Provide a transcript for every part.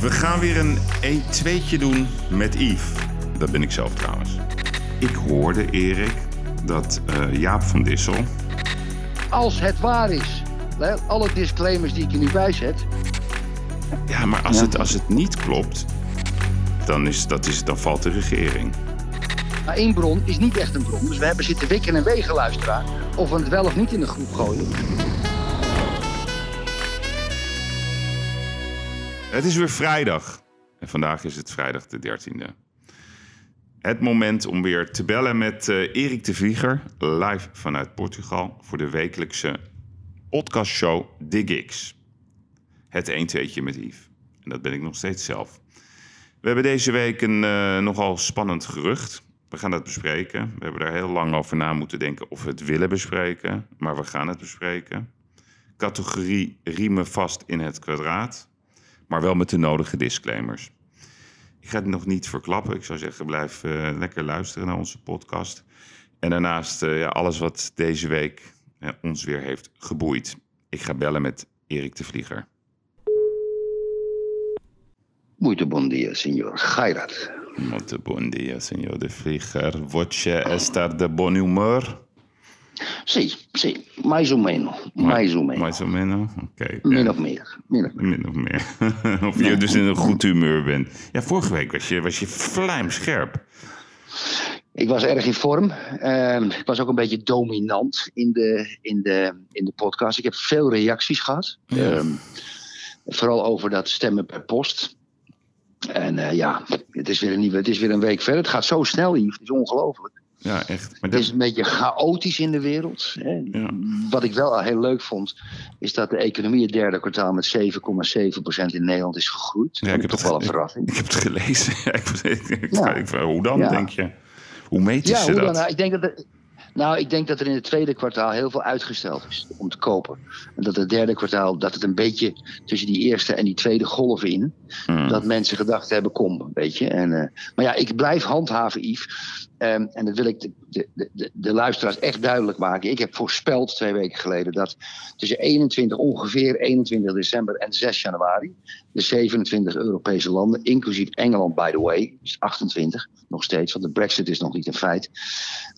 We gaan weer een E2'tje doen met Yves. Dat ben ik zelf trouwens. Ik hoorde, Erik, dat uh, Jaap van Dissel... Als het waar is. Alle disclaimers die ik er nu bij zet. Ja, maar als, Het, als het niet klopt, dan, is, dat is, dan valt de regering. Maar één bron is niet echt een bron. Dus we hebben zitten wikken en wegen, luisteraar. Of we het wel of niet in de groep gooien. Het is weer vrijdag. En vandaag is het vrijdag de 13e. Het moment om weer te bellen met eh, Erik de Vlieger, live vanuit Portugal, voor de wekelijkse podcastshow The Gigs. Het 1 2 met Yves. En dat ben ik nog steeds zelf. We hebben deze week een eh, nogal spannend gerucht. We gaan dat bespreken. We hebben daar heel lang over na moeten denken of we het willen bespreken. Maar we gaan het bespreken. Categorie riemen vast in het kwadraat. Maar wel met de nodige disclaimers. Ik ga het nog niet verklappen. Ik zou zeggen, blijf eh, lekker luisteren naar onze podcast. En daarnaast eh, ja, alles wat deze week eh, ons weer heeft geboeid. Ik ga bellen met Erik de Vlieger. Muito bom dia, senhor Gairat. Muito bom dia, senhor de Vlieger. Você está de bom humor? Sim, sim, mais ou menos. Mais ou menos. Mais ou menos? Oké. Min ja. of meer. Min of meer. Min of meer. of je dus in een goed humeur bent. Ja, vorige week was je, was je vlijmscherp. Ik was erg in vorm. Ehm, ik was ook een beetje dominant in de, in, de, in de podcast. Ik heb veel reacties gehad. Ja. Ehm, vooral over dat stemmen per post. En eh, ja, het is, weer een nieuwe, het is weer een week verder. Het gaat zo snel, Yves. Het is ongelooflijk. Ja, echt. Maar Het is een beetje chaotisch in de wereld. Hè. Ja. Wat ik wel al heel leuk vond, is dat de economie het derde kwartaal met 7,7% in Nederland is gegroeid. Ja, ik heb toch het wel een verrassing. ik heb het gelezen. Ja, ik, hoe dan, denk je? Hoe meten ze hoe dat? Nou, ik denk dat er, nou, ik denk dat er in het tweede kwartaal heel veel uitgesteld is om te kopen. En dat het derde kwartaal, dat het een beetje tussen die eerste en die tweede golf in, Hmm. dat mensen gedacht hebben, kom, weet je. En, eh, maar ja, ik blijf handhaven, Yves. Ehm, en dat wil ik de, de, de, de luisteraars echt duidelijk maken. Ik heb voorspeld twee weken geleden dat tussen 21, ongeveer 21 december en 6 januari, de 27 Europese landen, inclusief Engeland, by the way, dus 28 nog steeds, want de Brexit is nog niet een feit,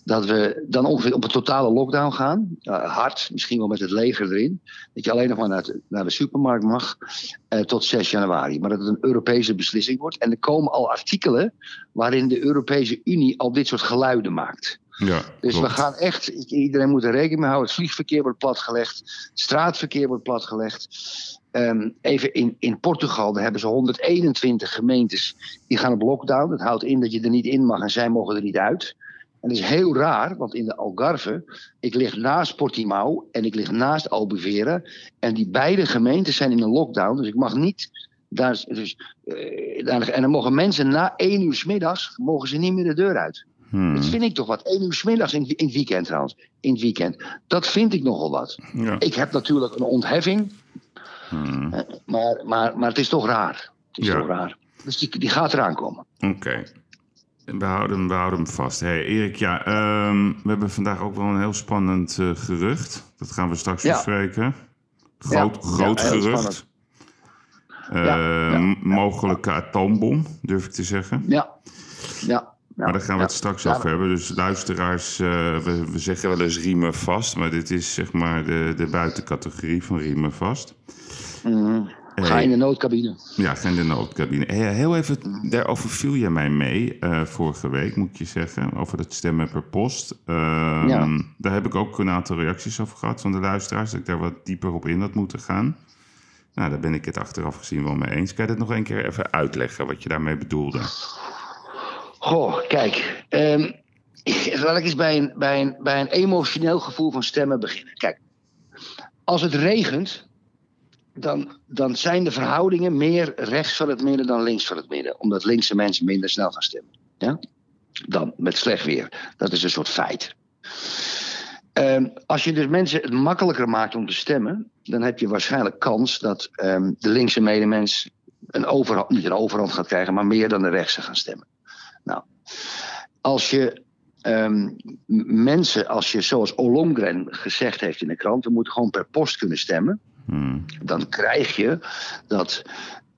dat we dan ongeveer op een totale lockdown gaan. Hard, misschien wel met het leger erin. Dat je alleen nog maar naar, naar de supermarkt mag tot 6 januari. Maar dat het een Europese beslissing wordt. En er komen al artikelen waarin de Europese Unie al dit soort geluiden maakt. ja, Dus klopt. we gaan echt, iedereen moet er rekening mee houden. Het vliegverkeer wordt platgelegd, het straatverkeer wordt platgelegd. Ehm, even in, in Portugal, daar hebben ze 121 gemeentes die gaan op lockdown. Dat houdt in dat je er niet in mag en zij mogen er niet uit. En dat is heel raar, want in de Algarve, ik lig naast Portimao en ik lig naast Albufeira. En die beide gemeentes zijn in een lockdown, dus ik mag niet. Daar, dus, eh, daar- en dan mogen mensen na één uur 's middags mogen ze niet meer de deur uit. Hmm. Dat vind ik toch wat. 1 uur 's middags in, in het weekend trouwens. In het weekend. Dat vind ik nogal wat. Ja. Ik heb natuurlijk een ontheffing. Hmm. eh, Maar, maar, maar het is toch raar. Het is Ja. toch raar. Dus die, die gaat eraan komen. Oké. We houden, hem- we houden hem vast. Hey, Erik, ja, ehm, we hebben vandaag ook wel een heel spannend eh, gerucht. Dat gaan we straks Ja. bespreken. Groot, Ja, groot ja, gerucht. Eh, Mogelijke atoombom, durf ik te zeggen. Ja. Ja. ja. Maar daar gaan we ja. het straks Ja, over hebben. Dus luisteraars, eh, we, we zeggen wel eens riemen vast. Maar dit is zeg maar de, de buitencategorie van riemen vast. mhm. Ga in de noodcabine. Ja, geen de noodcabine. Heel even, daarover viel je mij mee eh, vorige week, moet je zeggen. Over het stemmen per post. Ehm, Ja. Daar heb ik ook een aantal reacties over gehad van de luisteraars. Dat ik daar wat dieper op in had moeten gaan. Nou, daar ben ik het achteraf gezien wel mee eens. Kan je dit nog een keer even uitleggen wat je daarmee bedoelde? Goh, kijk. ik- laat ik eens bij een, bij, een, bij een emotioneel gevoel van stemmen beginnen. Kijk, als het regent, dan, dan zijn de verhoudingen meer rechts van het midden dan links van het midden. Omdat linkse mensen minder snel gaan stemmen. Ja? Dan met slecht weer. Dat is een soort feit. Ehm, als je dus mensen het makkelijker maakt om te stemmen, dan heb je waarschijnlijk kans dat ehm, de linkse medemens een overhand, niet een overhand gaat krijgen, maar meer dan de rechtse gaan stemmen. Nou, als je ehm, mensen, als je zoals Olongren gezegd heeft in de krant, we moeten gewoon per post kunnen stemmen Hmm. dan krijg je dat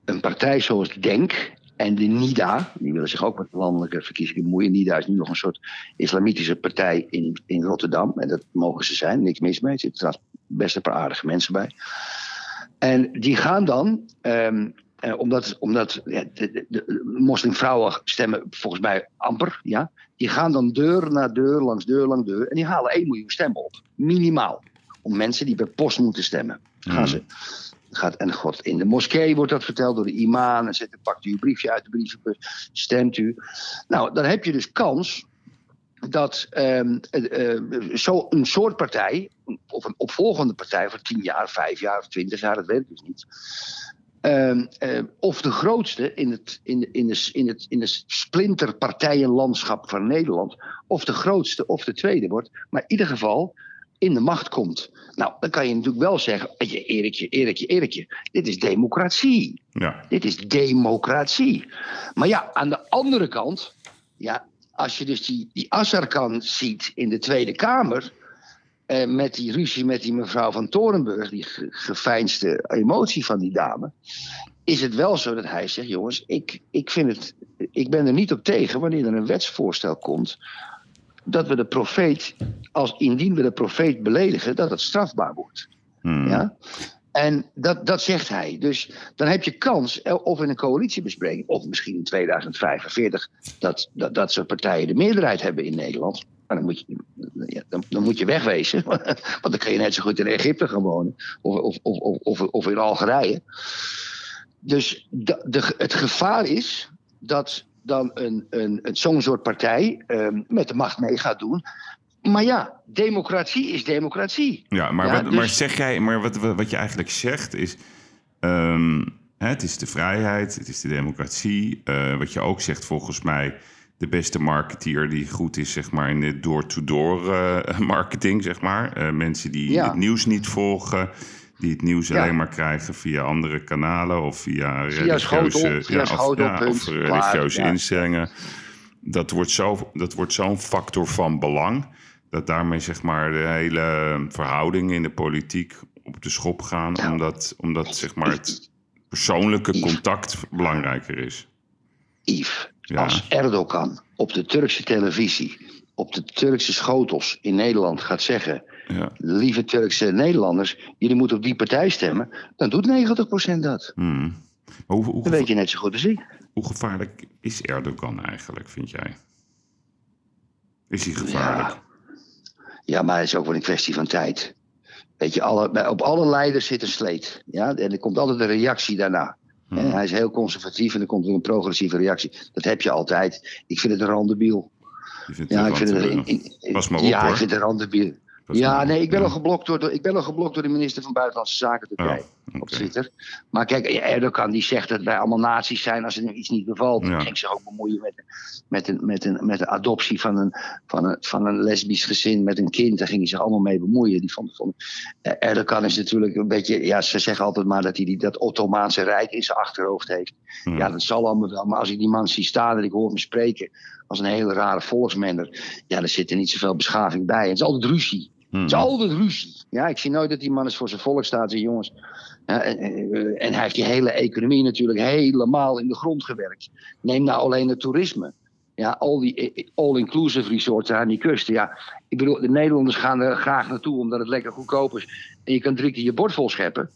een partij zoals Denk en de NIDA, die willen zich ook met landelijke verkiezingen bemoeien. NIDA is nu nog een soort islamitische partij in, in Rotterdam. En dat mogen ze zijn, niks mis mee. Er zitten trouwens best een paar aardige mensen bij. En die gaan dan, um, omdat, omdat ja, de, de, de, moslimvrouwen stemmen volgens mij amper, ja, die gaan dan deur na deur, langs deur, langs deur. En die halen 1 miljoen stemmen op, minimaal. Om mensen die per post moeten stemmen. Gaan mm. ze gaat, en God, in de moskee wordt dat verteld door de imam. En zet, pakt u uw briefje uit de brievenbus, stemt u. Nou, dan heb je dus kans dat um, uh, zo een soort partij, of een opvolgende partij voor 10 jaar, 5 jaar of 20 jaar, dat weet ik dus niet. Um, uh, of de grootste in het, in, de, in, de, in, het, in het splinterpartijenlandschap van Nederland, of de grootste of de tweede wordt. Maar in ieder geval in de macht komt. Nou, dan kan je natuurlijk wel zeggen: Erikje, Erikje, Erikje, dit is democratie. Ja. Dit is democratie. Maar ja, aan de andere kant, ja, als je dus die, die Assarkan ziet in de Tweede Kamer. Eh, met die ruzie met die mevrouw van Torenburg, die geveinsde emotie van die dame. Is het wel zo dat hij zegt: jongens, ik, ik, vind het, ik ben er niet op tegen wanneer er een wetsvoorstel komt dat we de profeet, als indien we de profeet beledigen, dat het strafbaar wordt. Hmm. Ja? En dat, dat zegt hij. Dus dan heb je kans, eh, of in een coalitiebespreking, of misschien in 2045, dat, dat, dat soort partijen de meerderheid hebben in Nederland. Maar dan moet je, ja, dan, dan, moet je wegwezen. Want dan kan je net zo goed in Egypte gaan wonen. Of, of, of, of, of in Algerije. Dus de, de, het gevaar is dat dan een, een, een, zo'n soort partij um, met de macht mee gaat doen. Maar ja, democratie is democratie. Ja, maar, wat, dus... maar zeg jij, maar wat, wat je eigenlijk zegt is. Um, hè, het is de vrijheid, het is de democratie. Uh, wat je ook zegt, volgens mij. De beste marketeer die goed is, zeg maar, in de door-to-door -door, uh, marketing, zeg maar. Uh, mensen die ja. het nieuws niet volgen, die het nieuws alleen maar krijgen via andere kanalen of via, via religieuze, via ja, of, ja, of religieuze instellingen. Dat wordt, zo, dat wordt zo'n factor van belang. Dat daarmee zeg maar de hele verhoudingen in de politiek op de schop gaan. Omdat, omdat zeg maar het persoonlijke contact belangrijker is. Yves, als Erdogan op de Turkse televisie, op de Turkse schotels in Nederland gaat zeggen ja. Lieve Turkse Nederlanders, jullie moeten op die partij stemmen. Dan doet 90% dat. Hmm. Hoe, hoe, dat weet je net zo goed als ik. Hoe gevaarlijk is Erdogan eigenlijk, vind jij? Is hij gevaarlijk? Ja, ja maar het is ook wel een kwestie van tijd. Weet je, alle, op alle leiders zit een sleet. Ja? En er komt altijd een reactie daarna. Hmm. En hij is heel conservatief en er komt weer een progressieve reactie. Dat heb je altijd. Ik vind het een randebiel. Ja, ik vind het, in, in, Pas maar op, ja, ik vind het een randebiel. Ja, nee, ik ben, al geblokt door de, ik ben al geblokt door de minister van Buitenlandse Zaken Turkije oh, op Twitter. Maar kijk, Erdogan die zegt dat wij allemaal naties zijn als er iets niet bevalt. Ja. ging zich ook bemoeien met, met, een, met, een, met de adoptie van een, van, een, van een lesbisch gezin met een kind. Daar ging hij zich allemaal mee bemoeien. Die vond, vond, eh, Erdogan is natuurlijk een beetje, ja, ze zeggen altijd maar dat hij die, dat Ottomaanse Rijk in zijn achterhoofd heeft. Ja, dat zal allemaal wel. Maar als ik die man zie staan en ik hoor hem spreken als een hele rare volksmender, ja, er zit er niet zoveel beschaving bij. Het is altijd ruzie. Het is altijd ruzie. Ja, ik zie nooit dat die man eens voor zijn volk staat en jongens. En, en, hij heeft die hele economie natuurlijk helemaal in de grond gewerkt. Neem nou alleen het toerisme. Ja, al die eh, eh, all-inclusive resorts aan die kusten. Ja, ik bedoel, de Nederlanders gaan er graag naartoe omdat het lekker goedkoop is. En je kan drie keer je bord vol scheppen.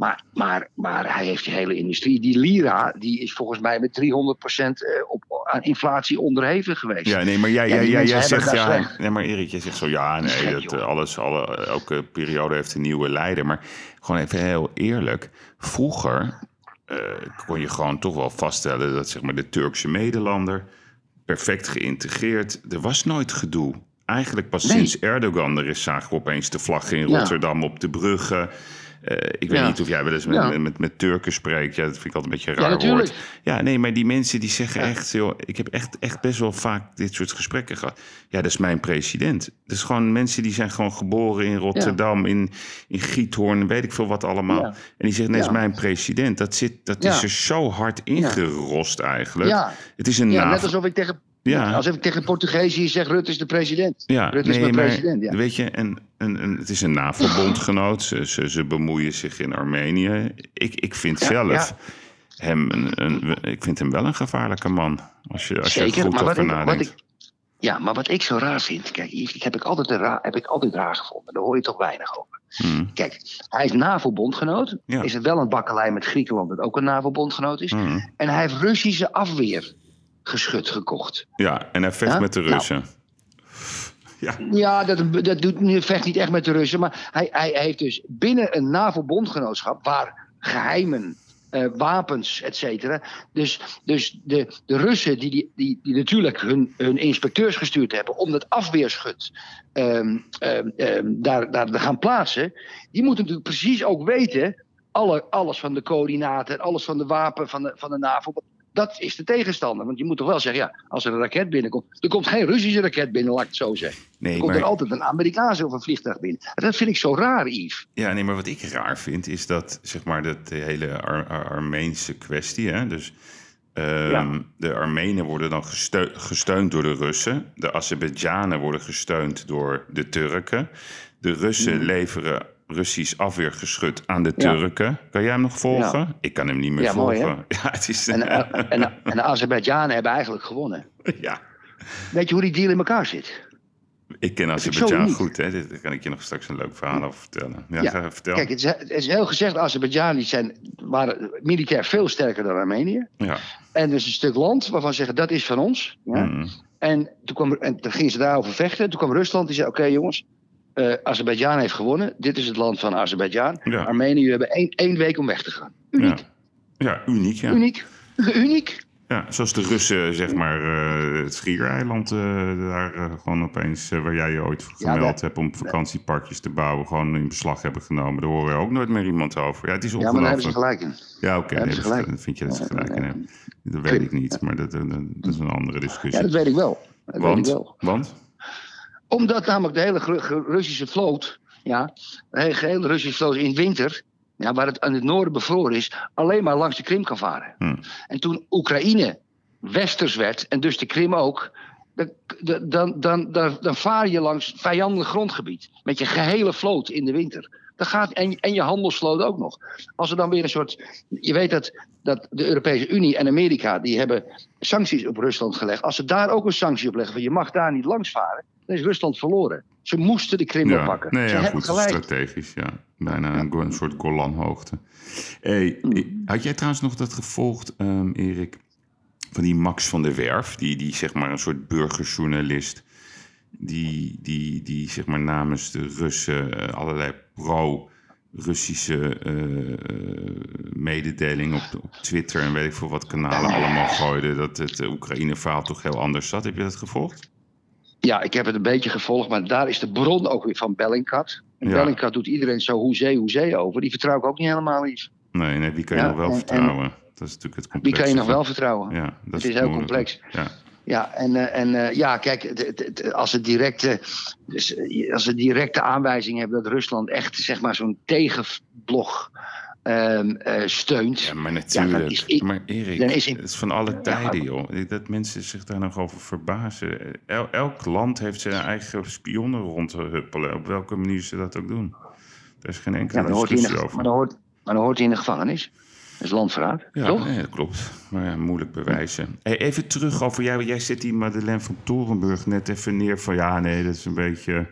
Maar, maar, maar hij heeft die hele industrie. Die lira die is volgens mij met 300% eh, op, aan inflatie onderhevig geweest. Ja, nee, maar jij, jij, jij, jij zegt ja. Nee, maar Erik, jij zegt zo ja, nee, dat, eh, alles, alle, elke periode heeft een nieuwe leider. Maar gewoon even heel eerlijk. Vroeger uh, kon je gewoon toch wel vaststellen dat zeg maar, de Turkse Nederlander perfect geïntegreerd. Er was nooit gedoe. Eigenlijk pas sinds Erdogan er is, zagen we opeens de vlag in Rotterdam op de bruggen. Uh, ik weet niet of jij wel eens met, met, met, Turken spreekt. Ja, dat vind ik altijd een beetje een raar ja, woord. Ja, nee, maar die mensen die zeggen echt... Joh, ik heb echt, echt best wel vaak dit soort gesprekken gehad. Ja, dat is mijn president. Dat is gewoon mensen die zijn gewoon geboren in Rotterdam... In, in Giethoorn, weet ik veel wat allemaal. En die zeggen, net is mijn president. Dat, zit, dat is er zo hard ingerost eigenlijk. Het is een ja, net alsof ik tegen ja. Als ik tegen Portugees zeg, Rutte is de president. Ja, Rutte nee, is mijn president. Ja. Weet je, en, en, en het is een NAVO-bondgenoot. Ze, ze, ze, bemoeien zich in Armenië. Ik, ik vind zelf hem een, een, ik vind hem wel een gevaarlijke man. Als je, als je er goed maar wat over nadenkt. ik, ja, maar wat ik zo raar vind, kijk, heb ik altijd een raar, heb ik altijd raar gevonden. Daar hoor je toch weinig over. Hmm, Kijk, hij is NAVO-bondgenoot. Ja. Is het wel een bakkelei met Griekenland, dat ook een NAVO-bondgenoot is. hmm. En hij heeft Russische afweergeschut gekocht. Ja, en hij vecht Ja? met de Nou. Russen. Ja, Ja, dat, dat doet, nu vecht niet echt met de Russen. Maar hij, hij heeft dus binnen een NAVO-bondgenootschap... waar geheimen, eh, wapens, et cetera... Dus, dus de, de Russen die, die, die, die natuurlijk hun, hun inspecteurs gestuurd hebben... om dat afweerschut ehm, ehm, ehm, daar, daar te gaan plaatsen... die moeten natuurlijk precies ook weten... Alle, alles van de coördinaten, alles van de wapen van de, van de NAVO... Dat is de tegenstander. Want je moet toch wel zeggen, ja, als er een raket binnenkomt... er komt geen Russische raket binnen, laat ik het zo zeggen. nee, Er komt er altijd een Amerikaanse of een vliegtuig binnen. Dat vind ik zo raar, Yves. ja, nee, maar wat ik raar vind is dat, zeg maar, dat de hele Ar- Ar- Armeense kwestie, hè, dus ehm, Ja. de Armenen worden dan gesteu- gesteund door de Russen, de Azerbeidzjanen worden gesteund door de Turken, de Russen Mhm. leveren Russisch afweergeschut aan de Ja. Turken. Kan jij hem nog volgen? Ik kan hem niet meer Ja, mooi, volgen. ja, het is En, eh, en, en de Azerbeidzjanen hebben eigenlijk gewonnen. ja. Weet je hoe die deal in elkaar zit? Ik ken Azerbeidzjan goed, hè? Daar kan ik je nog straks een leuk verhaal over vertellen. Ja, vertel. Kijk, het is, het is heel gezegd, Azerbeidzjanen zijn, waren militair veel sterker dan Armenië. Ja. En er is een stuk land waarvan ze zeggen, dat is van ons. Ja? Mm. En, toen kwam, en toen gingen ze daarover vechten. Toen kwam Rusland, die zei, oké jongens, eh Azerbeidzjan heeft gewonnen. Dit is het land van Azerbeidzjan. Ja. Armenië, hebben één, één week om weg te gaan. Uniek. Ja. ja, uniek, ja. Uniek. Uniek. ja. Zoals de Russen, zeg maar, eh, het Schiereiland, eh, daar gewoon opeens, waar jij je ooit Ja, gemeld dat- hebt om vakantieparkjes te bouwen, gewoon in beslag hebben genomen. Daar horen ook nooit meer iemand over. Ja, het is Ja, maar daar hebben ze gelijk in. Ja, oké, nee, dat vind je dat ze gelijk in hebben. Dat weet ik niet, maar dat, dat, dat is een andere discussie. Ja, dat weet ik wel. Dat weet ik wel. Want? Omdat namelijk de hele Russische vloot, ja, de hele, Russische vloot in winter, ja, waar het aan het noorden bevroren is, alleen maar langs de Krim kan varen. Hm. En toen Oekraïne westers werd, en dus de Krim ook, dan, dan, dan, dan, dan vaar je langs vijandelijk grondgebied. Met je gehele vloot in de winter. Dat gaat, en, en je handelsvloot ook nog. Als er dan weer een soort. Je weet dat, dat de Europese Unie en Amerika. die hebben sancties op Rusland gelegd. Als ze daar ook een sanctie op leggen. van je mag daar niet langs varen. dan is Rusland verloren. Ze moesten de Krim Ja, oppakken. nee, ze ja, hebben goed, gelijk. strategisch, ja. Bijna een, soort Golanhoogte. Hey, Hmm. had jij trouwens nog dat gevolgd, ehm, Erik, van die Max van der Werf, die, die zeg maar een soort burgerjournalist, die, die, die zeg maar namens de Russen eh, allerlei pro-Russische eh, mededelingen op, op Twitter en weet ik veel wat kanalen allemaal gooide, dat het eh, Oekraïne-verhaal toch heel anders zat. Heb je dat gevolgd? Ja, ik heb het een beetje gevolgd. maar daar is de bron ook weer van Bellingcat. En Ja. Bellingcat doet iedereen zo hoezee, hoezee over. Die vertrouw ik ook niet helemaal iets. Nee, nee, wie kan je Ja, nog wel en- vertrouwen? dat is natuurlijk het Wie complexe. kan je nog wel vertrouwen? Ja, dat Het is heel moeilijk. complex. Ja. Ja, en, eh, en eh, ja, kijk, als ze directe, dus, eh, als ze directe aanwijzing hebben dat Rusland echt zeg maar zo'n tegenblog ehm, eh, steunt. Ja, maar natuurlijk. is maar Erik, dan is in- het is van alle tijden, joh. Dat mensen zich daar nog over verbazen. El- elk land heeft zijn eigen spionnen rondhuppelen. Op welke manier ze dat ook doen. Er is geen enkele discussie over. maar, dan hoort, maar dan hoort hij in de gevangenis. Is landverraad, Ja, toch? dat klopt. Maar ja, moeilijk bewijzen. Hey, even terug over jou. Jij zet die Madeleine van Torenburg net even neer van... ja, nee, dat is een beetje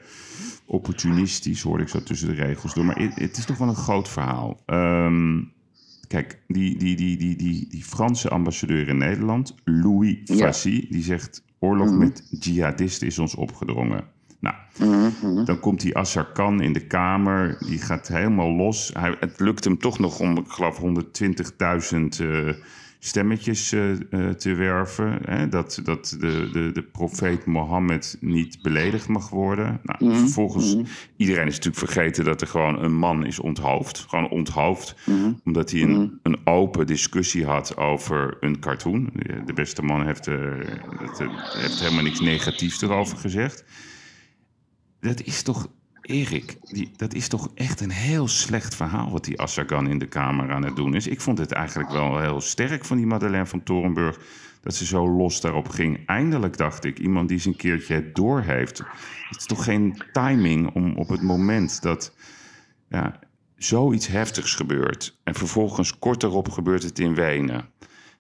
opportunistisch, hoorde ik zo tussen de regels door. Maar het, is toch wel een groot verhaal. Ehm, kijk, die, die, die, die, die, die Franse ambassadeur in Nederland, Louis Ja. Fassi... die zegt, oorlog met jihadisten is ons opgedrongen. Nou, Mhm, dan komt die Assar Khan in de Kamer. Die gaat helemaal los. Hij, het lukt hem toch nog om, ik geloof, 120.000 eh, stemmetjes eh, eh, te werven. Hè? Dat, dat de, de, de profeet Mohammed niet beledigd mag worden. Nou, Mhm, Vervolgens, mhm. iedereen is natuurlijk vergeten dat er gewoon een man is onthoofd. Gewoon onthoofd. Omdat hij een, een open discussie had over een cartoon. De- beste man heeft, heeft helemaal niks negatiefs erover gezegd. Dat is toch, Erik, die, dat is toch echt een heel slecht verhaal wat die Assagan in de Kamer aan het doen is. Ik vond het eigenlijk wel heel sterk van die Madeleine van Torenburg dat ze zo los daarop ging. Eindelijk dacht ik, iemand die eens een keertje het doorheeft. Het is toch geen timing om op het moment dat ja, zoiets heftigs gebeurt en vervolgens kort erop gebeurt het in Wenen.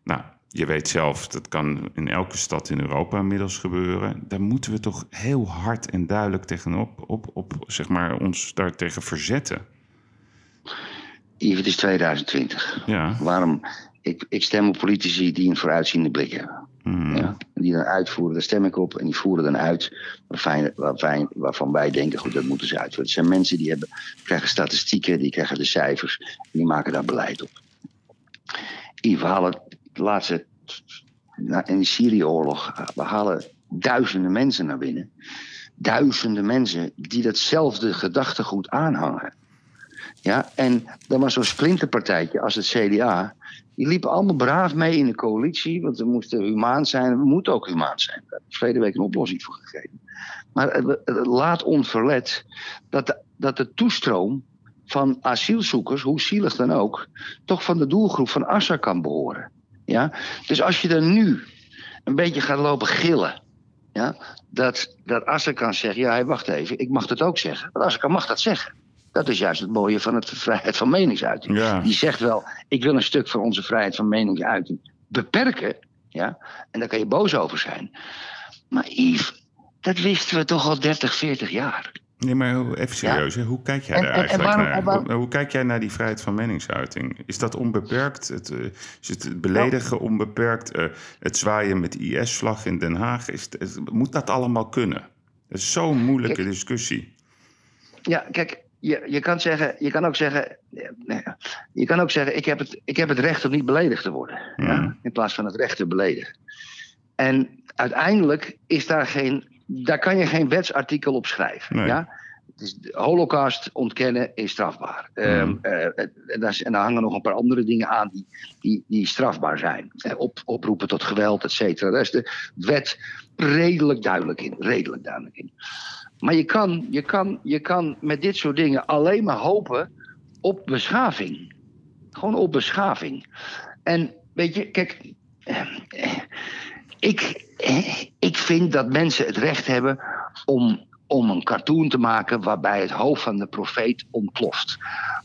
Nou, je weet zelf, dat kan in elke stad in Europa inmiddels gebeuren. Daar moeten we toch heel hard en duidelijk tegenop op, op, zeg maar, ons daartegen verzetten. Yves, het is 2020. Ja. Waarom? Ik, ik stem op politici die een vooruitziende blik hebben. Hmm. Ja? Die dan uitvoeren, daar stem ik op. En die voeren dan uit waarvan, waarvan, waarvan wij denken, goed, dat moeten ze uitvoeren. Het zijn mensen die hebben, krijgen statistieken, die krijgen de cijfers. En die maken daar beleid op. Yves, halen laatste, in de Syrië-oorlog, we halen duizenden mensen naar binnen. Duizenden mensen die datzelfde gedachtegoed aanhangen. Ja, en dan was zo'n splinterpartijtje als het CDA. Die liepen allemaal braaf mee in de coalitie. Want we moesten humaan zijn. We moeten ook humaan zijn. Daar ik verleden week een oplossing voor gegeven. Maar het, het laat onverlet dat de, dat de toestroom van asielzoekers, hoe zielig dan ook, toch van de doelgroep van Assad kan behoren. Ja? Dus als je dan nu een beetje gaat lopen gillen. Ja, dat, dat Assad kan zeggen, ja, wacht even, ik mag dat ook zeggen. Want Assad mag dat zeggen. Dat is juist het mooie van het vrijheid van meningsuiting. Ja. Die zegt wel, ik wil een stuk van onze vrijheid van meningsuiting beperken. Ja? En daar kan je boos over zijn. Maar Yves, dat wisten we toch al 30, 40 jaar. Nee, maar even serieus, hoe kijk jij En- daar en- en eigenlijk waarom- naar? waarom- Hoe, hoe kijk jij naar die vrijheid van meningsuiting? Is dat onbeperkt? Het, eh, is het beledigen onbeperkt? Eh, het zwaaien met IS-vlag in Den Haag? Is, het- het- moet dat allemaal kunnen? Dat is zo'n moeilijke Kijk. discussie. Ja, kijk, je, je, kan zeggen, je kan ook zeggen. Je kan ook zeggen, ik heb het, ik heb het recht om niet beledigd te worden. Ja? Mhm. In plaats van het recht te beledigen. En uiteindelijk is daar geen. Daar kan je geen wetsartikel op schrijven. Nee. Ja? De holocaust ontkennen is strafbaar. Ehm, eh, en, daar, en daar hangen nog een paar andere dingen aan die, die, die strafbaar zijn. Eh, op, oproepen tot geweld, et cetera. Daar is de wet redelijk duidelijk in. Redelijk duidelijk in. Maar je kan, je, kan, je kan met dit soort dingen alleen maar hopen op beschaving. Gewoon op beschaving. En weet je, kijk, eh, ik, ik vind dat mensen het recht hebben om, om een cartoon te maken waarbij het hoofd van de profeet ontploft.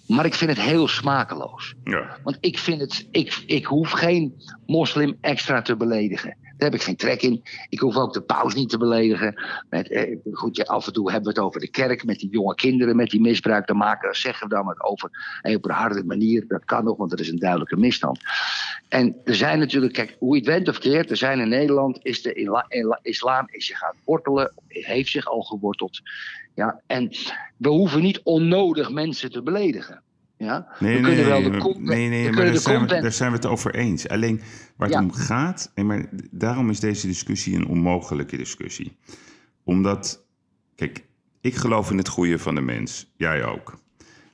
Maar ik vind het heel smakeloos. Ja. Want ik vind het, ik, ik hoef geen moslim extra te beledigen. Daar heb ik geen trek in. Ik hoef ook de paus niet te beledigen. Met, eh, goed, af en toe hebben we het over de kerk met die jonge kinderen met die misbruik te maken. Zeggen we dan wat over. En op een harde manier, dat kan nog, want dat is een duidelijke misstand. En er zijn natuurlijk, kijk, hoe je het went of keert, er zijn in Nederland, is de islam is zich gaan wortelen, heeft zich al geworteld. Ja, en we hoeven niet onnodig mensen te beledigen. Ja? Nee, we nee, kunnen wel nee, de nee, content, nee, maar daar de zijn, we, daar zijn we het over eens. Alleen waar het Ja. om gaat, en maar daarom is deze discussie een onmogelijke discussie. Omdat, kijk, ik geloof in het goede van de mens. Jij ook.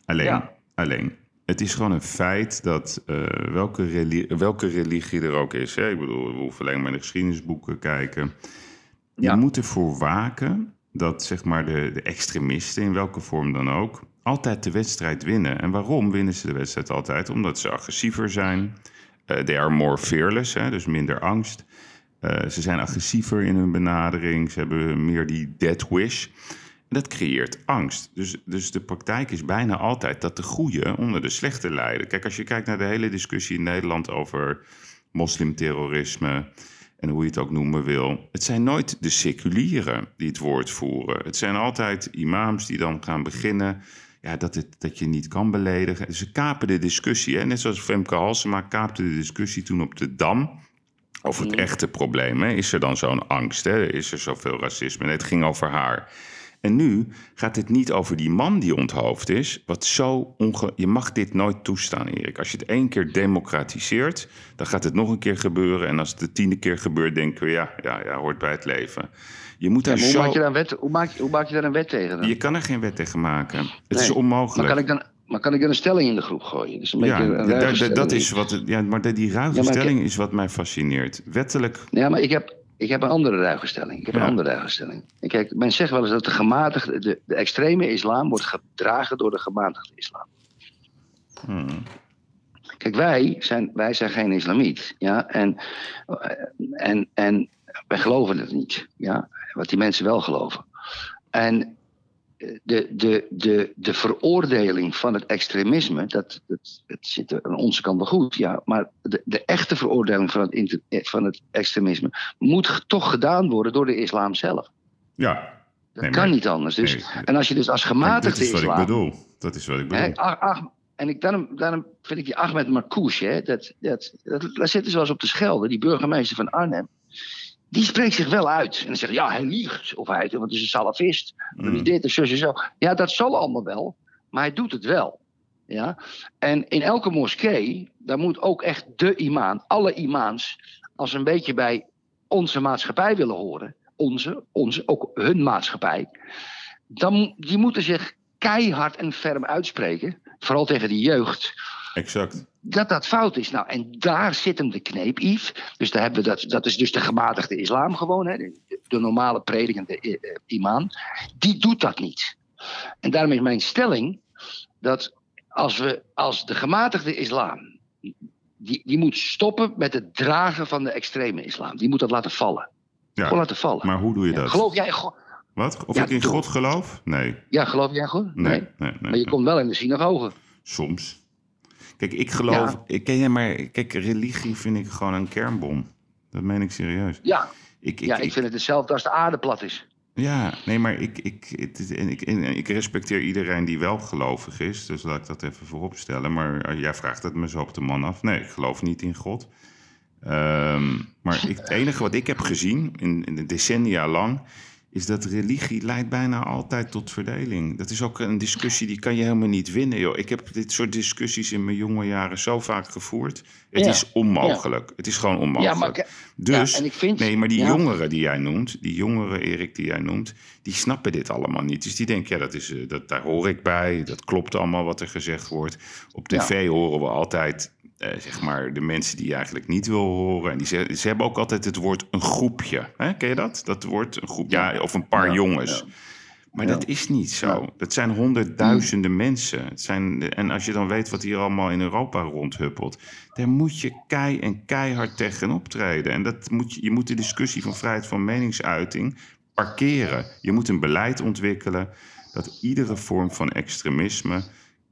Alleen, Ja. alleen het is gewoon een feit dat eh, welke, reli- welke religie er ook is. Hè? Ik bedoel, we hoeven alleen maar in de geschiedenisboeken kijken. Je Ja. moet ervoor waken dat zeg maar, de, de extremisten, in welke vorm dan ook, altijd de wedstrijd winnen. En waarom winnen ze de wedstrijd altijd? Omdat ze agressiever zijn. Eh they are more fearless, hè? dus minder angst. Eh, ze zijn agressiever in hun benadering. Ze hebben meer die death wish. En dat creëert angst. Dus, dus de praktijk is bijna altijd dat de goede onder de slechte lijden. Kijk, als je kijkt naar de hele discussie in Nederland over moslimterrorisme en hoe je het ook noemen wil. Het zijn nooit de seculieren die het woord voeren. Het zijn altijd imams die dan gaan beginnen. Ja, dat, het, dat je niet kan beledigen. Ze kapen de discussie. Hè? Net zoals Femke Halsema kaapte de discussie toen op de Dam. Over het echte probleem. Hè? Is er dan zo'n angst? Hè? Is er zoveel racisme? Nee, het ging over haar. En nu gaat het niet over die man die onthoofd is. Wat zo onge... Je mag dit nooit toestaan, Erik. Als je het één keer democratiseert, dan gaat het nog een keer gebeuren. En als het de tiende keer gebeurt, denken we, ja, ja, ja hoort bij het leven. Je moet Ja, er maar hoe, zo... maak je daar een wet, hoe, maak, je- hoe maak je daar een wet tegen dan? Je kan er geen wet tegen maken. Het Nee, is onmogelijk. Maar kan, ik dan, maar kan ik dan een stelling in de groep gooien? Een ja, een dat is wat. Ja, maar die ruige Ja, stelling is wat mij fascineert. Wettelijk. Ja, maar ik heb, ik heb een andere ruige stelling. Ik heb Ja. een andere ruige stelling. En Kijk, men zegt wel eens dat de gematigde, de, de extreme islam wordt gedragen door de gematigde islam. Hmm. Kijk, wij zijn, wij zijn geen islamiet. Ja? En, en, en wij geloven het niet. Ja? Wat die mensen wel geloven. En de, de, de, de veroordeling van het extremisme, dat, dat, dat zit aan onze kant wel goed, ja. Maar de, de echte veroordeling van het, inter- eh, van het extremisme moet toch gedaan worden door de islam zelf. Ja, Dat Nee, kan maar- niet anders. Dus, nee. en als je dus als gematigde dat is wat islam. ik bedoel. Dat is wat ik bedoel. Hè, en ik, daarom, daarom vind ik die Ahmed Marcouch, hè, dat, dat, dat, daar zitten ze wel eens op de Schelde, die burgemeester van Arnhem. Die spreekt zich wel uit. En dan zegt hij, ja, hij liegt. Of hij want is een salafist. Mm. dit en zo zo. Ja, dat zal allemaal wel. Maar hij doet het wel. Ja? En in elke moskee, daar moet ook echt de imam, alle imams, als een beetje bij onze maatschappij willen horen, onze, onze, ook hun maatschappij, dan die moeten zich keihard en ferm uitspreken, vooral tegen de jeugd, Exact. dat dat fout is. Nou, en daar zit hem de kneep, Yves. Dus daar hebben we dat, dat is dus de gematigde islam gewoon, hè, de, de normale predikende eh, imam. Die doet dat niet. En daarom is mijn stelling dat als, we, als de gematigde islam, die, die moet stoppen met het dragen van de extreme islam. Die moet dat laten vallen. Gewoon Ja, laten vallen. maar hoe doe je Ja, dat? geloof jij? Wat? Of Ja, ik in. God geloof? Nee. Ja, geloof jij in God? Nee, nee, nee. Maar je komt wel in de synagoge. Soms. Kijk, ik geloof... Ja. Ik ken je maar... Kijk, religie vind ik gewoon een kernbom. Dat meen ik serieus. Ja, Ik, ja, ik vind het hetzelfde als de aarde plat is. Ja, nee, maar ik, ik, het, en ik, en ik respecteer iedereen die wel gelovig is. Dus laat ik dat even voorop stellen. Maar eh, jij vraagt het me zo op de man af. Nee, ik geloof niet in God. Ehm, maar ik, het enige wat ik heb gezien, in, in de decennia lang... is dat religie leidt bijna altijd tot verdeling. Dat is ook een discussie die kan je helemaal niet winnen. Joh. Ik heb dit soort discussies in mijn jonge jaren zo vaak gevoerd. Het Ja, is onmogelijk. Het is gewoon onmogelijk. Ja, maar ke- Dus, ik vind- nee, maar die jongeren die jij noemt, die jongeren, Erik, die jij noemt, die snappen dit allemaal niet. Dus die denken, ja, dat is, eh, dat, daar hoor ik bij, dat klopt allemaal wat er gezegd wordt. Op tv horen we altijd, eh, zeg maar, de mensen die je eigenlijk niet wil horen. En die ze, ze hebben ook altijd het woord een groepje. Hè? Ken je dat? Dat woord, een groep, ja, of een paar Ja, jongens. Maar dat is niet zo. Dat zijn honderdduizenden mensen. Het zijn, en als je dan weet wat hier allemaal in Europa rondhuppelt, daar moet je kei en keihard tegen optreden. En dat moet je, je moet de discussie van vrijheid van meningsuiting parkeren. Je moet een beleid ontwikkelen dat iedere vorm van extremisme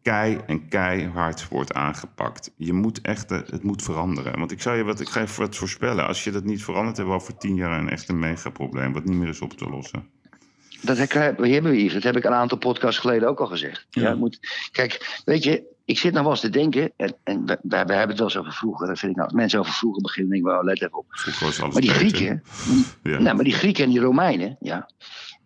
kei en keihard wordt aangepakt. Je moet echt, eh, het moet veranderen. Want ik, zou je wat, ik ga je wat voorspellen. Als je dat niet verandert, hebben we over tien jaar een echt een megaprobleem... wat niet meer is op te lossen. Dat hebben we, Yves. Dat heb ik een aantal podcasts geleden ook al gezegd. Ja. Moet, kijk, weet je, ik zit nog wel eens te denken. En, en we hebben het wel eens over vroeger. Dat vind ik nou, als mensen over vroeger beginnen, denk ik wel, let even op. Maar die. Grieken, Ja. nou, maar die Grieken en die Romeinen, ja,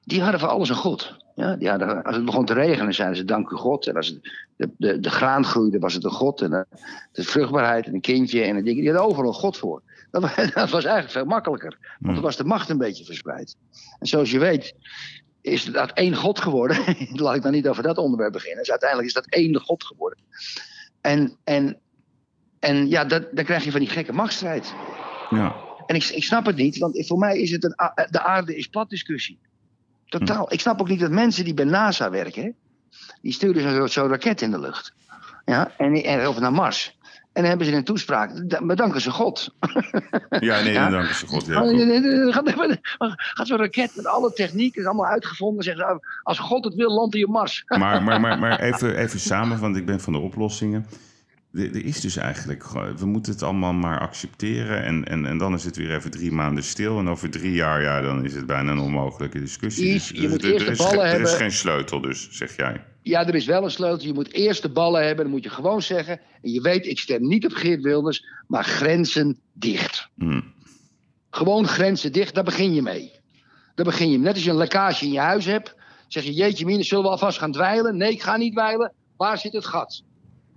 die hadden voor alles een god. Ja, die hadden, als het begon te regenen, zeiden ze dank u God. En als het, de, de, de graan groeide, was het een god. En eh, de vruchtbaarheid en een kindje en een ding. Die hadden overal een god voor. Dat, dat was eigenlijk veel makkelijker. Want Hmm. dan was de macht een beetje verspreid. En zoals je weet, is dat één god geworden. Laat ik dan niet over dat onderwerp beginnen. Dus uiteindelijk is dat één god geworden. En, en, en ja, dat, dan krijg je van die gekke machtsstrijd. Ja. En ik, ik snap het niet, want voor mij is het een de aarde is plat discussie. Totaal. Ik snap ook niet dat mensen die bij NASA werken, die sturen zo'n raket in de lucht. Ja, en, en of naar Mars. En dan hebben ze een toespraak. Dan bedanken ze God. Ja, nee, Ja. dank je God. Ja, Oh, goed. Gaat, zo'n raket met alle techniek, is allemaal uitgevonden. Zeggen ze, oh, als God het wil, landt hij op Mars. Maar, maar, maar, maar even, even samen, want ik ben van de oplossingen. Er, is dus eigenlijk, we moeten het allemaal maar accepteren. En, en, en dan is het weer even drie maanden stil. En over drie jaar, ja, dan is het bijna een onmogelijke discussie. Yves, je moet er, eerst er de is ballen geen- er is hebben. geen sleutel, dus, zeg jij. Ja, er is wel een sleutel. Je moet eerst de ballen hebben. Dan moet je gewoon zeggen. En je weet, ik stem niet op Geert Wilders, maar grenzen dicht. Hm. Gewoon grenzen dicht, daar begin je mee. Daar begin je. Net als je een lekkage in je huis hebt, zeg je: Jeetje, mine, zullen we alvast gaan dweilen? Nee, ik ga niet dweilen. Waar zit het gat?